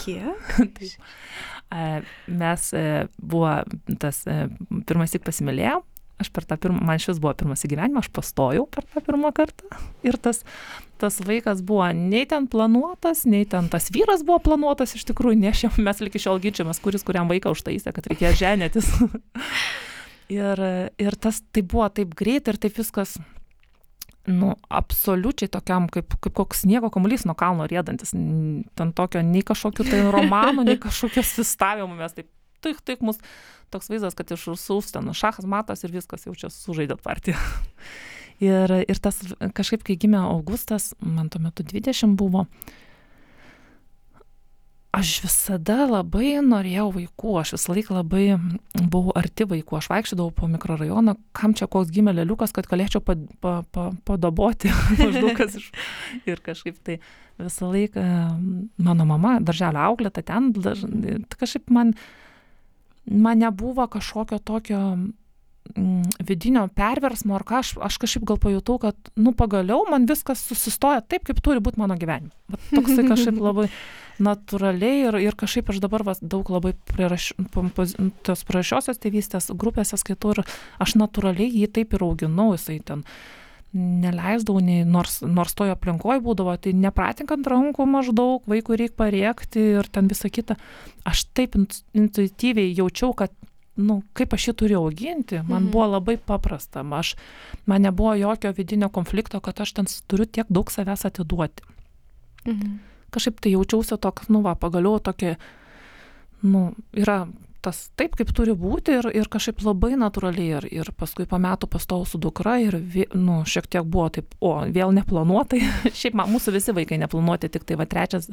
Kiek?
mes e, buvo tas e, pirmas tik pasimylėjom, aš per tą pirmą, man šis buvo pirmas gyvenimą, aš pastojau per tą pirmą kartą. Ir tas, tas vaikas buvo nei ten planuotas, nei ten tas vyras buvo planuotas, iš tikrųjų, ne šiam, mes iki šiol ginčiamės, kuris kuriam vaiką užtaisė, kad reikėjo ženėtis. ir, ir tas tai buvo taip greit ir taip viskas, nu, absoliučiai tokiam, kaip, kaip koks sniego kamuolys nuo kalno rėdantis. Ten tokio nei kažkokių tai romanų, nei kažkokio sistavimo mes taip tik, tik mus toks vaizdas, kad iš rusūs ten šachas matas ir viskas jau čia sužaidėt partiją. ir, ir tas kažkaip, kai gimė Augustas, man tuo metu 20 buvo, aš visada labai norėjau vaikų, aš visą laiką labai buvau arti vaikų, aš vaikščiodavau po mikrorajoną, kam čia koks gimė leliukas, kad galėčiau pa, pa, pa, padoboti maždaug ir kažkaip tai visą laiką mano mama, darželio auklėta ten, daž, kažkaip man man nebuvo kažkokio tokio mm, vidinio perversmo ar ką, aš, aš kažkaip gal pajutau, kad, nu, pagaliau man viskas susistoja taip, kaip turi būti mano gyvenime. Bet toksai kažkaip labai natūraliai ir, ir kažkaip aš dabar vas, daug labai priraš, tos prirašiosios tėvystės grupėse skaitau ir aš natūraliai jį taip ir auginau, jisai ten neleisdavau, nei, nors, nors toje aplinkoje būdavo, tai nepratink ant rankų maždaug, vaikui reikia pariekti ir ten visa kita. Aš taip intuityviai jaučiau, kad, nu, kaip aš jį turiu auginti, man mhm. buvo labai paprasta. Aš, man nebuvo jokio vidinio konflikto, kad aš ten turiu tiek daug savęs atiduoti. Mhm. Kažkaip tai jaučiausi toks, nu, va, pagaliau tokia, nu, yra tas taip, kaip turi būti ir, ir kažkaip labai natūraliai. Ir, ir paskui po metų pastojau su dukra ir, nu, šiek tiek buvo taip, o, vėl neplanuotai. Šiaip man, mūsų visi vaikai neplanuoti, tik tai va trečias,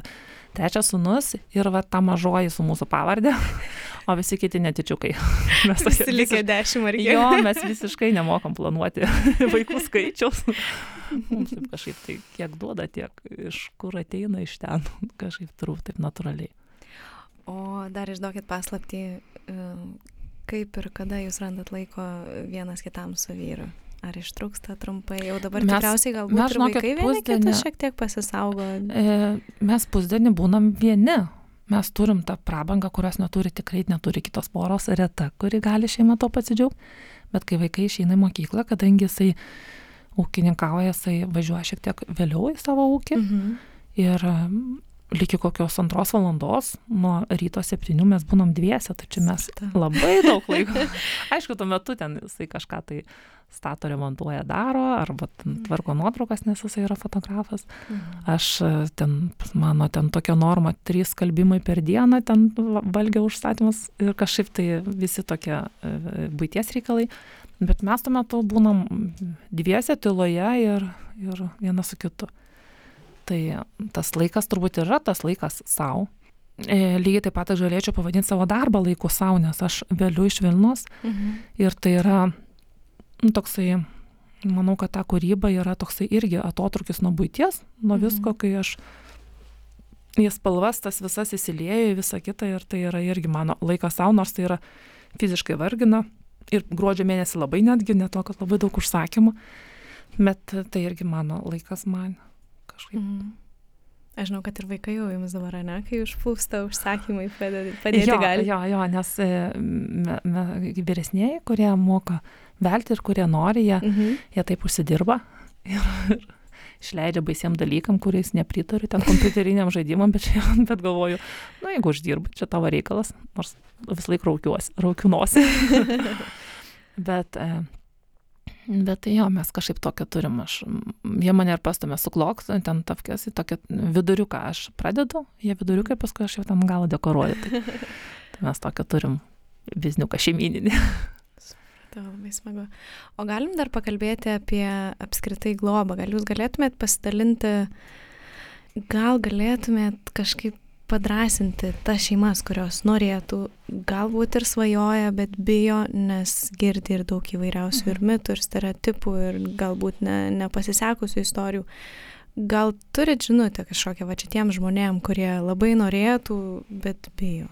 trečias sunus ir va ta mažoji su mūsų pavardė, o visi kiti netičiukai.
Mes visi likę dešimt ar kiek.
Jo, mes visiškai nemokam planuoti vaikų skaičiaus. Mums taip kažkaip tai kiek duoda, tiek iš kur ateina iš ten, kažkaip turbūt taip natūraliai.
O dar išduokit paslapti, kaip ir kada jūs randat laiko vienas kitam su vyru? Ar ištrūksta trumpai? Jau dabar mes, tikriausiai galbūt mes, žinokit, ir vaikai vieni kitus šiek tiek pasisaugo.
E, mes pusdienį būnam vieni. Mes turim tą prabangą, kurios neturi tikrai, neturi kitos poros, reta, kuri gali šeima to pasidžiaugti. Bet kai vaikai išeina į mokyklą, kadangi jisai ūkininkauja, jisai važiuoja šiek tiek vėliau į savo ūkį. Mhm. Ir Lygi kokios antros valandos, nuo ryto septynių mes būnam dviese, čia mes labai daug laiko. Aišku, tuo metu ten jisai kažką tai stato, remontuoja, daro, arba tvarko nuotraukas, nes jisai yra fotografas. Mhm. Aš e, ten, mano ten tokia norma, trys kalbimai per dieną, ten valgia užstatymas ir kažkaip tai visi tokie e, būties reikalai. Bet mes tuo metu būnam dviese tyloje ir, ir vienas su kitu. Tai tas laikas turbūt yra tas laikas savo. E, lygiai taip pat aš galėčiau pavadinti savo darbą laiku savo, nes aš vėliau iš Vilnos mhm. ir tai yra nu, toksai, manau, kad ta kūryba yra toksai irgi atotrukis nuo būties, nuo mhm. visko, kai aš į spalvas tas visas įsilieju visą kitą ir tai yra irgi mano laikas savo, nors tai yra fiziškai vargina ir gruodžio mėnesį labai netgi, ne to, kad labai daug užsakymų, bet tai irgi mano laikas man kažkaip. Mm.
Aš žinau, kad ir vaikai jau jums dabar, ne, kai užplūsta užsakymai padėti, padėti
jo,
gali.
Jo, jo, nes e, me, me, vyresnėji, kurie moka velti ir kurie nori, jie, mhm. jie taip užsidirba. Ir, ir, išleidžia baisiem dalykam, kuriais nepritariu, ten kompiuteriniam žaidimam, bet, čia, bet galvoju, nu jeigu uždirbu, čia tavo reikalas, nors vis laik raukiuosi, raukiuosi. bet, e, bet tai jo, mes kažkaip tokią turim, aš, jie mane ir pastumė suklok, ten tafkės į tokį viduriuką aš pradedu, jie viduriukai, paskui aš jau ten galą dekoruoju. Tai, tai mes tokią turim bizniuką šeimininį.
Tai labai smagu. O galim dar pakalbėti apie apskritai globą. Gal jūs galėtumėt pasidalinti, gal galėtumėt kažkaip padrasinti tas šeimas, kurios norėtų, galbūt ir svajoja, bet bijo, nes girdi ir daug įvairiausių mhm. ir mitų, ir stereotipų, ir galbūt ne, nepasisekusių istorijų. Gal turit žinutę kažkokią va šitiem žmonėm, kurie labai norėtų, bet bijo?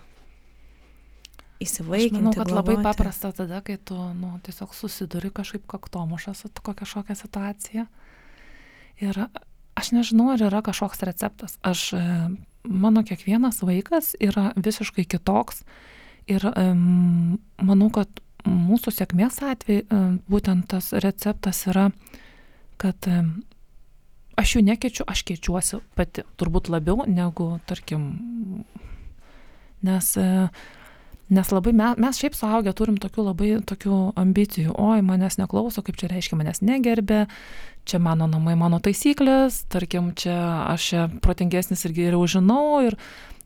įsivaikinti.
Aš manau, kad globoti. labai paprasta tada, kai tu nu, tiesiog susiduri kažkaip kaktomušą su kokia šokia situacija. Ir aš nežinau, ar yra kažkoks receptas. Aš, mano kiekvienas vaikas yra visiškai kitoks. Ir manau, kad mūsų sėkmės atveju um, būtent tas receptas yra, kad aš jų nekeičiu, aš keičiuosi pati. Turbūt labiau negu, tarkim, nes uh, Nes labai mes, mes šiaip suaugę turim tokių labai tokių ambicijų, oi, manęs neklauso, kaip čia reiškia, manęs negerbė, čia mano namai, mano taisyklės, tarkim, čia aš čia protingesnis ir geriau žinau ir,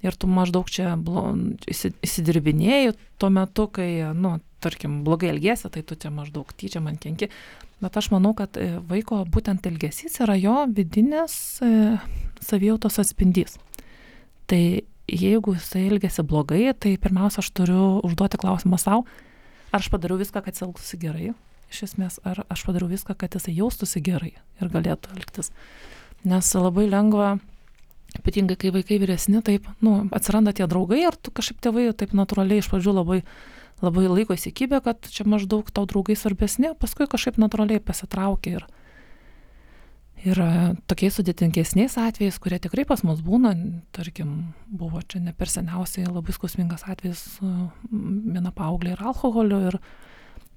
ir tu maždaug čia blo, įsidirbinėjai tuo metu, kai, nu, tarkim, blogai elgėsi, tai tu čia maždaug tyčia man kenki. Bet aš manau, kad e, vaiko būtent elgesys yra jo vidinės e, savijautos atspindys. Tai jeigu jisai elgesi blogai, tai pirmiausia, aš turiu užduoti klausimą savo, ar aš padariau viską, kad jis elgtųsi gerai. Iš esmės, ar aš padariau viską, kad jisai jaustųsi gerai ir galėtų elgtis. Nes labai lengva, ypatingai kai vaikai vyresni, taip, nu, atsiranda tie draugai ir tu kažkaip tėvai taip natūraliai iš pradžių labai, labai laiko įsikibę, kad čia maždaug tau draugai svarbesni, paskui kažkaip natūraliai pasitraukia ir, Ir e, tokiais sudėtingesniais atvejais, kurie tikrai pas mus būna, tarkim, buvo čia ne per seniausiai labai skausmingas atvejis viena paauglė ir alkoholiu. Ir,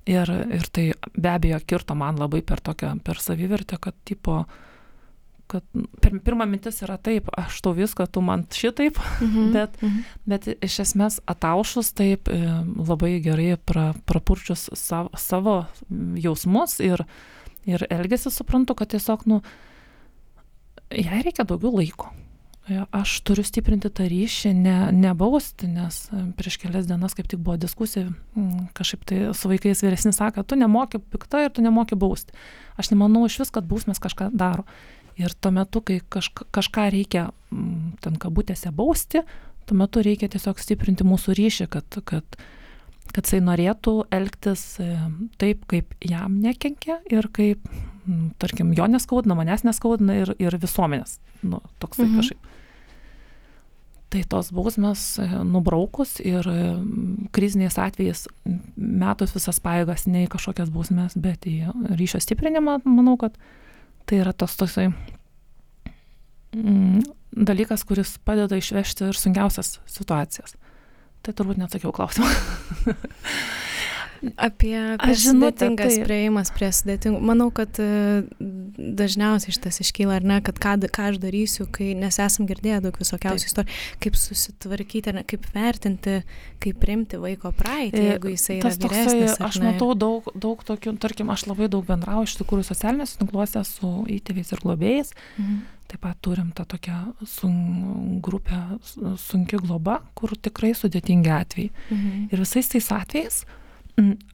ir, ir tai be abejo kirto man labai per tokią, per savivertę, kad tipo, kad per, pirma mintis yra taip, aš tau viską, tu man šitaip, mhm. bet, mhm. bet iš esmės ataušus taip e, labai gerai pra, prapurčius savo, savo jausmus ir, ir elgesi suprantu, kad tiesiog, nu, jai reikia daugiau laiko. Aš turiu stiprinti tą ryšį, ne, nebausti, nes e, prieš kelias dienas kaip tik buvo diskusija, kažkaip tai su vaikais vyresni sako, tu nemoki pikta ir tu nemoki bausti. Aš nemanau iš vis, kad bausmės kažką daro. Ir tuo metu, kai kažka, kažką reikia ten kabutėse bausti, tuo metu reikia tiesiog stiprinti mūsų ryšį, kad, kad, kad jisai norėtų elgtis e, taip, kaip jam nekenkia ir kaip, tarkim, jo neskaudina, manęs neskaudina ir, ir visuomenės. Nu, toksai mhm. kažkaip. Tai tos bausmės e, nubraukus ir kriziniais atvejais metus visas paėgas ne į kažkokias bausmės, bet į ryšio stiprinimą, manau, kad tai yra tos toksai mm, dalykas, kuris padeda išvežti ir sunkiausias situacijas. Tai turbūt neatsakiau klausimą.
Apie, apie sudėtingas prieimas prie sudėtingų. Manau, kad e, dažniausiai šitas iškyla, ar ne, kad ką, ką aš darysiu, kai, nes esam girdėję daug visokiausių istorijų, kaip susitvarkyti, ne, kaip vertinti, kaip primti vaiko praeitį, e, jeigu jisai yra vyresnis.
Aš matau daug, daug tokių, tarkim, aš labai daug bendrauju iš tikrųjų socialiniuose tinkluose su įtėviais ir globėjais. Mhm. Taip pat turim tą tokią sun, grupę sunki globa, kur tikrai sudėtingi atvejai. Mhm. Ir visais tais atvejais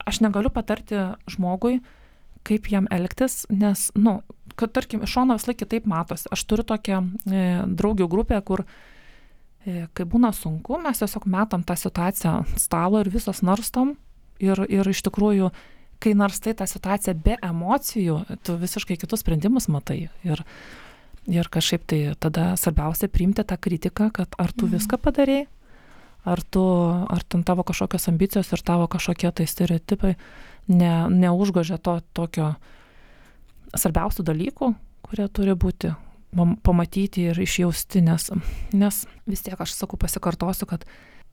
aš negaliu patarti žmogui, kaip jam elgtis, nes, na, nu, kad tarkim, iš šono vis laik kitaip matosi. Aš turiu tokią e, draugių grupę, kur e, kai būna sunku, mes tiesiog metam tą situaciją ant stalo ir visos narstom. Ir, ir iš tikrųjų, kai narstai tą situaciją be emocijų, tu visiškai kitus sprendimus matai. Ir, Ir kažkaip tai tada svarbiausia priimti tą kritiką, kad ar tu mhm. viską padarėjai, ar, tu, ar ten tavo kažkokios ambicijos ir tavo kažkokie tai stereotipai ne, neužgožia to tokio svarbiausių dalykų, kurie turi būti pamatyti ir išjausti, nes, nes vis tiek aš sakau, pasikartosiu, kad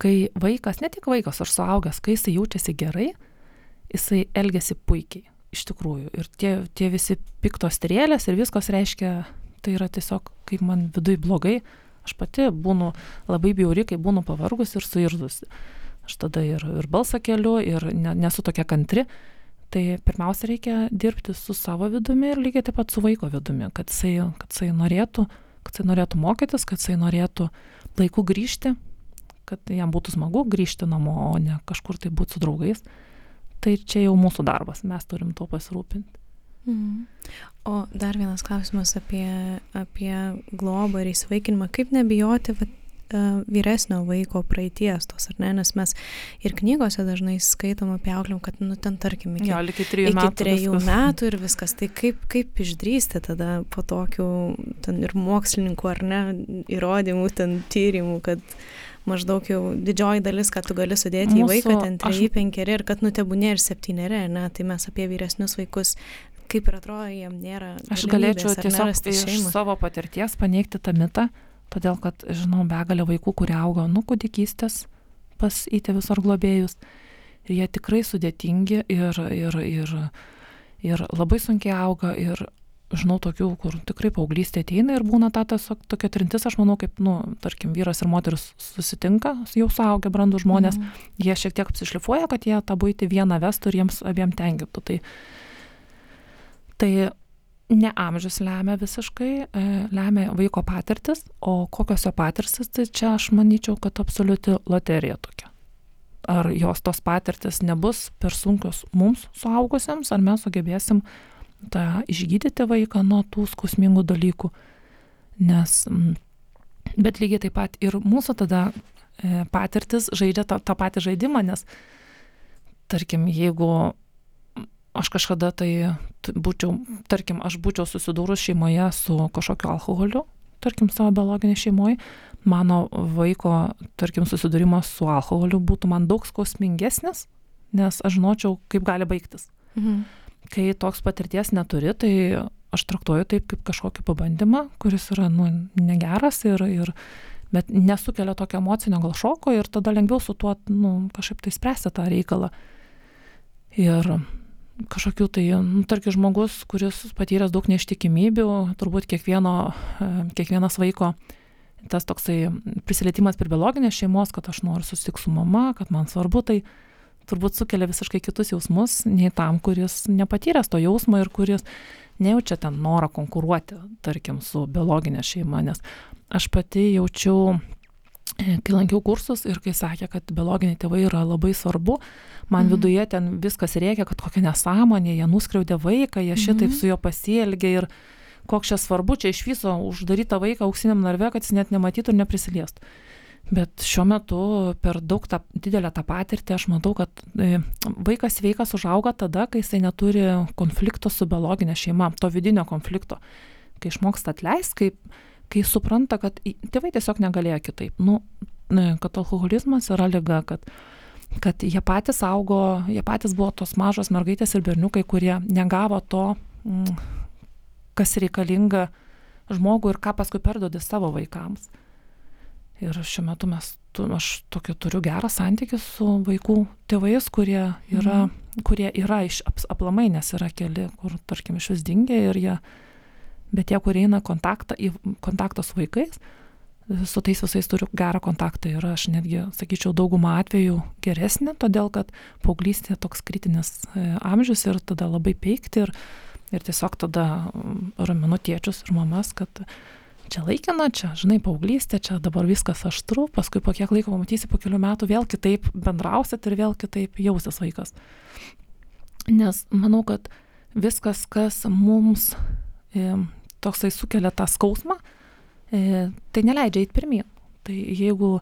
kai vaikas, ne tik vaikas, aš suaugęs, kai jisai jaučiasi gerai, jisai elgesi puikiai, iš tikrųjų. Ir tie, tie visi piktos strėlės ir viskas reiškia tai yra tiesiog, kaip man vidui blogai, aš pati būnu labai bjauri, kai būnu pavargus ir suirdusi. Aš tada ir, ir balsą keliu, ir ne, nesu tokia kantri. Tai pirmiausia reikia dirbti su savo vidumi ir lygiai taip pat su vaiko vidumi, kad jisai, kad jisai norėtų, kad jisai norėtų mokytis, kad jisai norėtų laiku grįžti, kad jam būtų smagu grįžti namo, o ne kažkur tai būti su draugais. Tai čia jau mūsų darbas, mes turim to pasirūpinti.
Mhm. O dar vienas klausimas apie, apie globą ir įsivaikinimą. Kaip nebijoti vat, uh, vyresnio vaiko praeities tos, ar ne? Nes mes ir knygose dažnai skaitom apie auklėm, kad, nu, ten tarkim, iki,
jo, iki trijų
iki
metų.
trejų
viskas.
metų ir viskas. Tai kaip, kaip išdrysti tada po tokių, ten ir mokslininkų, ar ne, įrodymų, ten tyrimų, kad maždaug jau didžioji dalis, kad tu gali sudėti į
Mūsų-
vaiką, ten
aš-
treji, penkeri ir kad nutebūnė ir septyneri, ne? Tai mes apie vyresnius vaikus, kaip ir atrodo, jiem nėra.
Aš galėčiau tiesiog iš
šeimą.
savo patirties paneigti tą mitą, todėl kad žinau begalę vaikų, kurie augo nuo kūdikystės pas įtėvius ar globėjus. Ir jie tikrai sudėtingi ir, ir, ir, ir labai sunkiai auga. Ir žinau tokių, kur tikrai paauglystė ateina ir būna ta tiesiog tokia trintis, aš manau, kaip, nu, tarkim, vyras ir moteris susitinka, jau suaugę brandų žmonės,
Mhm.
jie šiek tiek apsišlifuoja, kad jie tą būti vieną vestų ir jiems abiem tenkintų. Tai, tai ne amžius lemia visiškai, e, lemia vaiko patirtis, o kokios jo patirtis, tai čia aš manyčiau, kad absoliuti loterija tokia. Ar jos tos patirtis nebus per sunkios mums suaugusiems, ar mes sugebėsim tą išgydyti vaiką nuo tų skausmingų dalykų. Nes, bet lygiai taip pat ir mūsų tada e, patirtis žaidžia tą, tą patį žaidimą, nes, tarkim, jeigu aš kažkada tai būčiau, tarkim, aš būčiau susidūrus šeimoje su kažkokiu alkoholiu, tarkim, savo biologinė šeimoje, mano vaiko, tarkim, susidūrimas su alkoholiu būtų man daug skausmingesnis, nes aš žinočiau, kaip gali baigtis.
Mhm.
Kai toks patirties neturi, tai aš traktuoju taip kaip kažkokį pabandymą, kuris yra nu, negeras, ir, ir, bet nesukelia tokio emocinio gal šoko ir tada lengviau su tuo nu, kažkaip tai spręsti tą reikalą. Ir kažkokių tai, nu, tarkim, žmogus, kuris patyręs daug neištikimybių, turbūt kiekvieno, e, kiekvienas vaiko tas toksai prisilietimas prie biologinės šeimos, kad aš noriu susitikti su mama, kad man svarbu, tai turbūt sukelia visiškai kitus jausmus nei tam, kuris nepatyręs to jausmo ir kuris nejaučia ten norą konkuruoti, tarkim, su biologinė šeima, nes aš pati jaučiau, kai lankiau kursus ir kai sakė, kad biologiniai tėvai yra labai svarbu, man
Mhm.
mhm. viduje ten viskas reikia, kad kokia nesąmonė, jie nuskriaudė vaiką, jie šitaip
Mhm.
su juo pasielgė ir koks čia svarbu, čia iš viso uždarytą vaiką auksiniam narve, kad jis net nematytų ir neprisiliestų. Bet šiuo metu per daug tą didelę tą patirtį aš matau, kad e, vaikas sveikas užauga tada, kai jisai neturi konflikto su biologinė šeima, to vidinio konflikto. Kai išmoksta atleisti, kai, kai supranta, kad tėvai tiesiog negalėjo kitaip. Nu, ne, kad alkoholizmas yra lyga, kad, kad jie patys augo, jie patys buvo tos mažos mergaitės ir berniukai, kurie negavo to, mm, kas reikalinga žmogui ir ką paskui perdodi savo vaikams. Ir šiuo metu mes, tu, aš tokį turiu gerą santykį su vaikų tėvais, kurie yra, mhm. kurie yra iš aps, aplamai, nes yra keli, kur, tarkim, iš vis dingė ir jie, bet tie, kurie eina kontaktą, į kontaktą su vaikais, su tais visais turiu gerą kontaktą ir aš netgi, sakyčiau, daugumą atvejų geresnė, todėl kad paauglystė toks kritinis e, amžius ir tada labai peikti ir, ir tiesiog tada mm, raminu tėčius ir mamas, kad čia laikina, čia, žinai, paauglystė, čia dabar viskas aštru, paskui po kiek laiko pamatysi, po kelių metų vėl kitaip bendrausit ir vėl kitaip jausis vaikas. Nes manau, kad viskas, kas mums toksai sukelia tą skausmą, e, tai neleidžia eiti pirmyn. Tai jeigu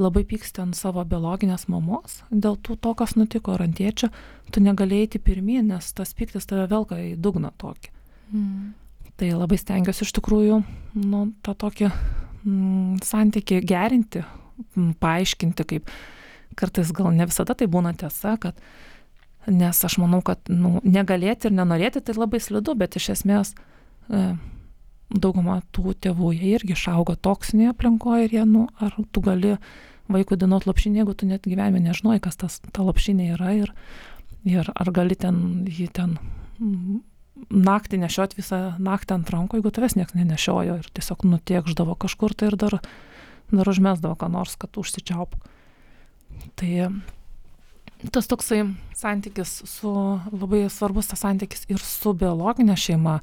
labai pyksti ant savo biologinės mamos dėl tų to, kas nutiko ar ant tėčio, tu negalėjai eiti pirmyn, nes tas pyktis tave velka į dugną tokį.
Mm.
Tai labai stengiuosi iš tikrųjų nu, tą tokį mm, santyki gerinti, mm, paaiškinti, kaip kartais gal ne visada tai būna tiesa, kad nes aš manau, kad nu, negalėti ir nenorėti tai labai slidu, bet iš esmės e, dauguma tų tėvų jie irgi išaugo toksinėje aplinkoje ir jie, nu, ar tu gali vaikui dainuoti lopšinį, jeigu tu net gyvenime nežinoj, kas tas, ta lopšinė yra ir, ir ar gali ten jį ten mm, naktį nešiot visą naktį ant rankų, jeigu tavęs niekas nenešiojo ir tiesiog nutiekždavo kažkur tai ir dar, dar užmesdavo ką nors, kad užsičiaup. Tai tas toksai santykis su, labai svarbus tas santykis ir su biologinė šeima,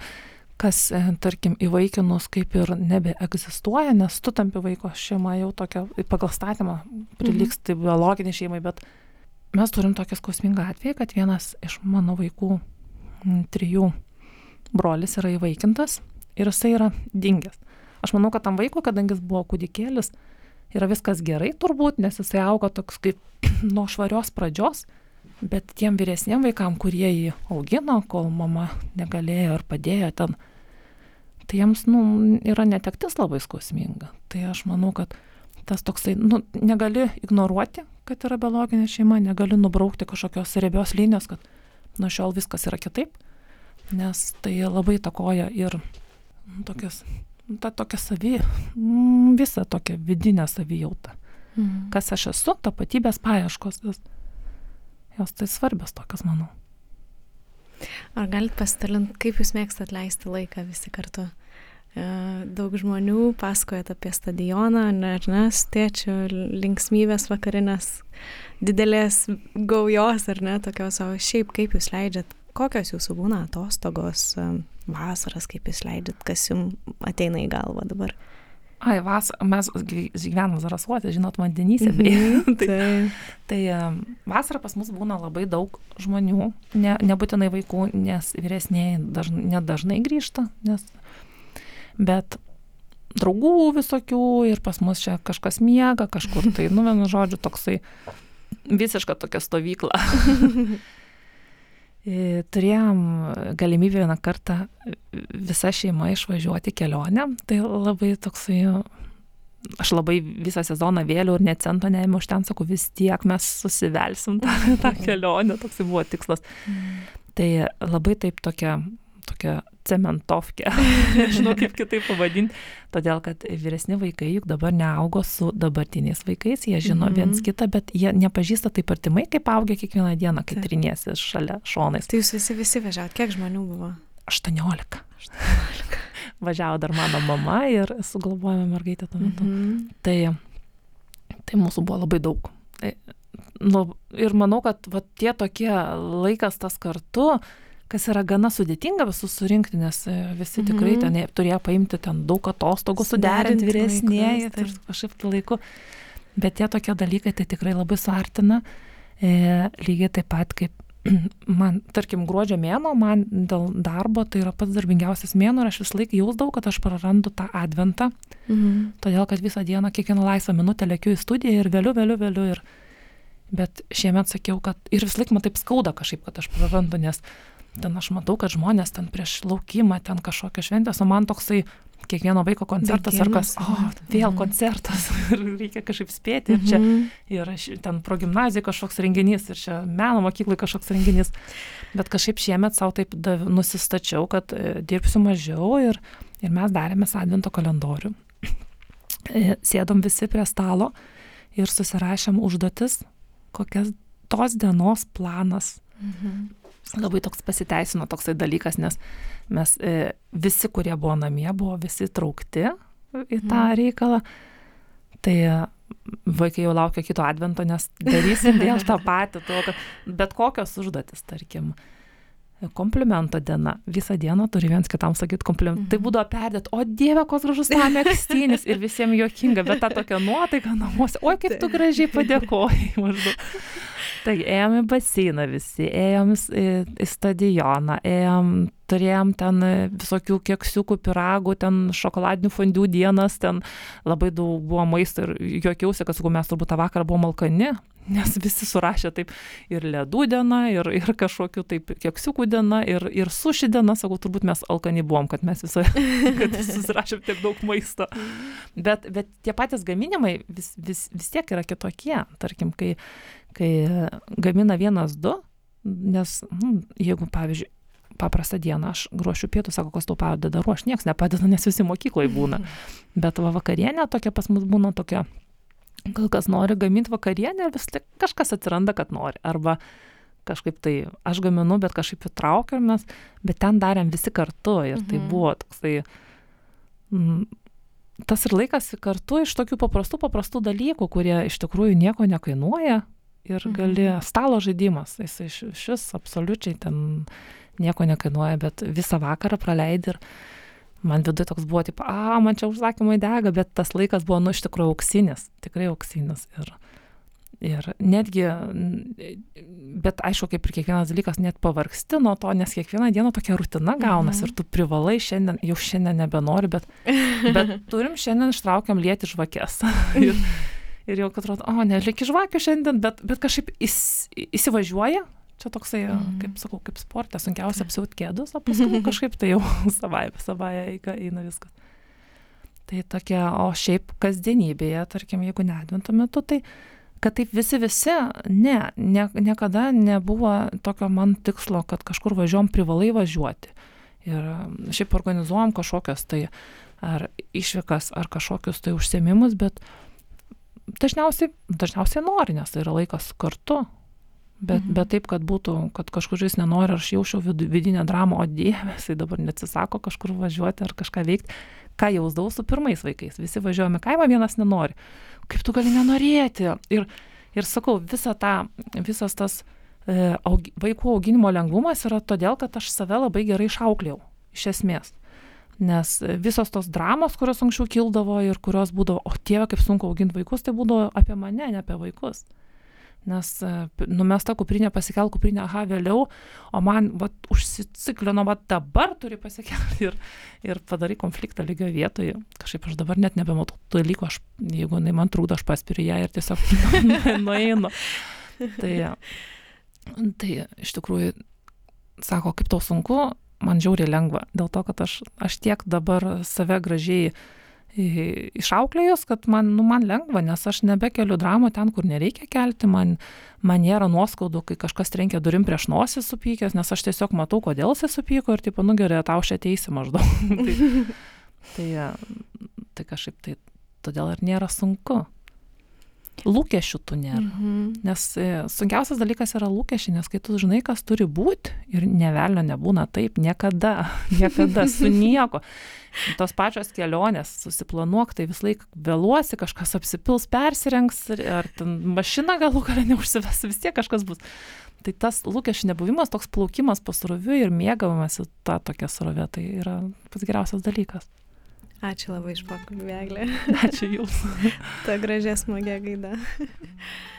kas, e, tarkim, įvaikinus kaip ir nebeegzistuoja, nes tu tampi vaiko šeima jau tokia, pagal statymą prilyksti mhm. biologiniai šeimai, bet mes turim tokią skausmingą atvejį, kad vienas iš mano vaikų trijų brolis yra įvaikintas ir jisai yra dingęs. Aš manau, kad tam vaikui, kadangi jis buvo kūdikėlis, yra viskas gerai turbūt, nes jisai auga toks kaip nuo švarios pradžios, bet tiem vyresniem vaikam, kurie jį augino, kol mama negalėjo ir padėjo ten, tai jiems, nu, yra netektis labai skausminga. Tai aš manau, kad tas toksai, nu, negali ignoruoti, kad yra biologinė šeima, negali nubraukti kažkokios riebios linijos, kad nuo šiol viskas yra kitaip, nes tai labai takoja ir nu, tokias, ta tokia savi, mm, visą tokią vidinę savijautą. Mhm. Kas aš esu, tapatybės paieškos, jos, jos tai svarbios tokios, manau.
Ar galit pasidalinti, kaip jūs mėgstat leisti laiką visi kartu? E, daug žmonių pasakojat apie stadioną, ar ne, tėčių linksmybės vakarinės, didelės gaujos, ar ne, tokios, o šiaip kaip jūs leidžiat, kokios jūsų būna atostogos, e, vasaras, kaip jūs leidžiat, kas jums ateina į galvą dabar.
Ai, vas, mes gyvenam Zarasuotė, žinot, vandenyse. -hmm, tai tai, vasarą pas mus būna labai daug žmonių, ne, nebūtinai vaikų, nes vyresnėji dažnai, nedažnai grįžta, nes bet draugų visokių ir pas mus čia kažkas miega, kažkur tai, nu, vienu žodžiu, toksai visiška tokia stovykla. E, turėjom galimybę vieną kartą visa šeima išvažiuoti kelionę, tai labai toksai, aš labai visą sezoną vėliau ir net cento neėmiau už ten, sakau, vis tiek mes susivelsim tą, tą kelionę, toksai buvo tikslas. Mm. Tai labai taip tokia tokia cementovkė, nežinau kaip kitaip pavadinti, todėl kad vyresni vaikai juk dabar neaugo su dabartiniais vaikais, jie žino mm -hmm. viens kitą, bet jie nepažįsta taip artimai, kaip augia kiekvieną dieną, kai trinėsi šalia šonais.
Tai jūs visi visi važiavot, kiek žmonių buvo?
18. 18. Važiavo dar mano mama ir sugalvojome mergaitę tuo metu. Mm -hmm. tai, tai mūsų buvo labai daug. Tai, nu, ir manau, kad va, tie tokie laikas tas kartu, kas yra gana sudėtinga visus surinkti, nes e, visi tikrai mm -hmm. ten turėjo paimti ten daug atostogų, suderinti vyresnėje ir kažkaip tai laiku. Bet tie tokie dalykai tai tikrai labai suartina. E, lygiai taip pat kaip man, tarkim, gruodžio mėno, man dėl darbo tai yra pats darbingiausias mėno ir aš vis laik jausdavau, kad aš prarandu tą adventą. Mhm. Todėl, kad visą dieną, kiekvieną laisvą minutę lėkiu į studiją ir vėliau, vėliau, vėliau. Ir, bet šiemet sakiau, kad ir vis laik man taip skauda kažkaip, kad aš prarandu, nes ten aš matau, kad žmonės ten prieš laukimą, ten kažkokią šventę, o man toksai kiekvieno vaiko koncertas ar kas, o, vėl koncertas, ir reikia kažkaip spėti, ir čia, mhm. ir ten pro gimnaziją kažkoks renginys, ir čia meno mokyklai kažkoks renginys. Bet kažkaip šiemet savo taip dav, nusistačiau, kad e, dirbsiu mažiau ir, ir mes darėme advento kalendorių. E, sėdom visi prie stalo ir susirašėm užduotis, kokias tos dienos planas. Mhm labai toks pasiteisino toksai dalykas, nes mes e, visi, kurie buvo namie, buvo visi traukti į tą mhm. reikalą. Tai vaikai jau laukia kito advento, nes darysim vėl tą patį, to, kad bet kokios užduotis, tarkim, komplimento diena. Visą dieną turi viens kitam sakyti komplimentą. Mhm. Tai būdavo perdėt, o dieve, koks gražus tą mėgstinis ir visiems juokinga, bet ta tokia nuotaika namuose, oi kaip tu gražiai padėkoji maždaug. Tai ėjom į baseiną visi, ėjom į, į stadioną, ėjom, turėjom ten visokių keksiukų, piragų, ten šokoladinių fondių dienas, ten labai daug buvo maisto ir juokiausi, kad, sakau, mes turbūt tą vakarą buvom alkani, nes visi surašė taip ir ledų diena, ir, ir kažkokių taip keksiukų diena, ir, ir suši diena, sakau, turbūt mes alkani buvom, kad mes visą, kad susirašėm tiek daug maisto. Bet, bet tie patys gaminimai vis, vis, vis tiek yra kitokie. Tarkim, kai kai gamina vienas du, nes nu, jeigu, pavyzdžiui, paprastą dieną aš ruošiu pietų, sako, kas tau padeda ruošti, niekas nepadeda, nes visi mokykloje būna. Bet va vakarienė tokia pas mus būna tokia, gal kas nori gaminti vakarienę ir vis tik kažkas atsiranda, kad nori. Arba kažkaip tai aš gaminu, bet kažkaip įtraukiam mes, bet ten darėm visi kartu ir tai
Mhm.
buvo toksai, mm, tas ir laikas kartu iš tokių paprastų, paprastų dalykų, kurie iš tikrųjų nieko nekainuoja ir
Mhm.
gali, stalo žaidimas, jis iš šis absoliučiai ten nieko nekainuoja, bet visą vakarą praleidi ir man viduje toks buvo, tipo, a, man čia užsakymai dega, bet tas laikas buvo, nu, iš tikrųjų auksinis, tikrai auksinis. Ir, ir netgi, bet aišku, kaip ir kiekvienas dalykas, net pavargsti nuo to, nes kiekvieną dieną tokia rutina gaunasi
Mhm.
ir tu privalai šiandien, jau šiandien nebenori, bet, bet turim šiandien ištraukiam lieti žvakės. ir, ir jau atrodo, o, nelik žvakių šiandien, bet, bet kažkaip įs, įsivažiuoja. Čia toksai,
Mhm.
kaip sakau, kaip sporte, sunkiausia apsiūt kėdus, o paskui kažkaip tai jau savai, savai eina viskas. Tai tokia, o šiaip kasdienybėje, tarkim, jeigu nedvinto metu, tai kad taip visi visi, ne, ne, niekada nebuvo tokio man tikslo, kad kažkur važiuom privalai važiuoti. Ir šiaip organizuojam kažkokias tai ar išvykas, ar kažkokius tai užsiemimus, bet dažniausiai, dažniausiai nori, nes tai yra laikas kartu. Bet,
Mhm.
bet taip, kad būtų, kad kažkuris nenori, aš jaučiau vid, vidinę dramą, o dieve, jisai dabar neatsisako kažkur važiuoti ar kažką veikti. Ką jausdavau su pirmais vaikais. Visi važiuojame kaimą, vienas nenori. Kaip tu gali nenorėti? Ir, ir sakau, visa ta, visas tas e, augi, vaikų auginimo lengvumas yra todėl, kad aš save labai gerai išauklėjau, iš esmės. Nes visos tos dramos, kurios anksčiau kildavo ir kurios būdavo, o tėve, kaip sunku auginti vaikus, tai būdavo apie mane, ne apie vaikus. Nes e, numesta kuprinė, pasikel kuprinė, aha, vėliau, o man vat, užsiciklino, va dabar turi pasikelti ir, ir padarai konfliktą lygio vietoje. Kažkaip aš dabar net nebematau tų dalykų, aš, jeigu jinai man trukdo, aš paspiriu ją ir tiesiog nueinu. Tai, tai iš tikrųjų, sako, kaip tau sunku, man žiauriai lengva, dėl to, kad aš, aš tiek dabar save gražiai i- išauklėjus, kad man, nu, man lengva, nes aš nebekeliu dramų ten, kur nereikia kelti, man, man nėra nuoskaudų, kai kažkas trenkia durim prieš nosį supykęs, nes aš tiesiog matau, kodėl jis supyko ir tipo, nu gerai, tau šią teisę maždaug. tai, tai, tai kažkaip tai, todėl ir nėra sunku. Lūkesčių tu nėra.
Mhm.
Nes e, sunkiausias dalykas yra lūkesčiai, nes kai tu žinai, kas turi būti ir nevelnio nebūna taip, niekada, niekada su nieko. Tos pačios kelionės, susiplanuok, tai vis laik vėluosi, kažkas apsipils, persirengs, ir- ar ten mašina galų galę neužsives, vis tiek kažkas bus. Tai tas lūkesčių nebuvimas, toks plaukimas pasroviu ir mėgavimas tą tokią srovę, tai yra pats geriausias dalykas.
Ačiū labai iš pokalbį, Eglė.
Ačiū Jums.
Ta gražia smagia gaida.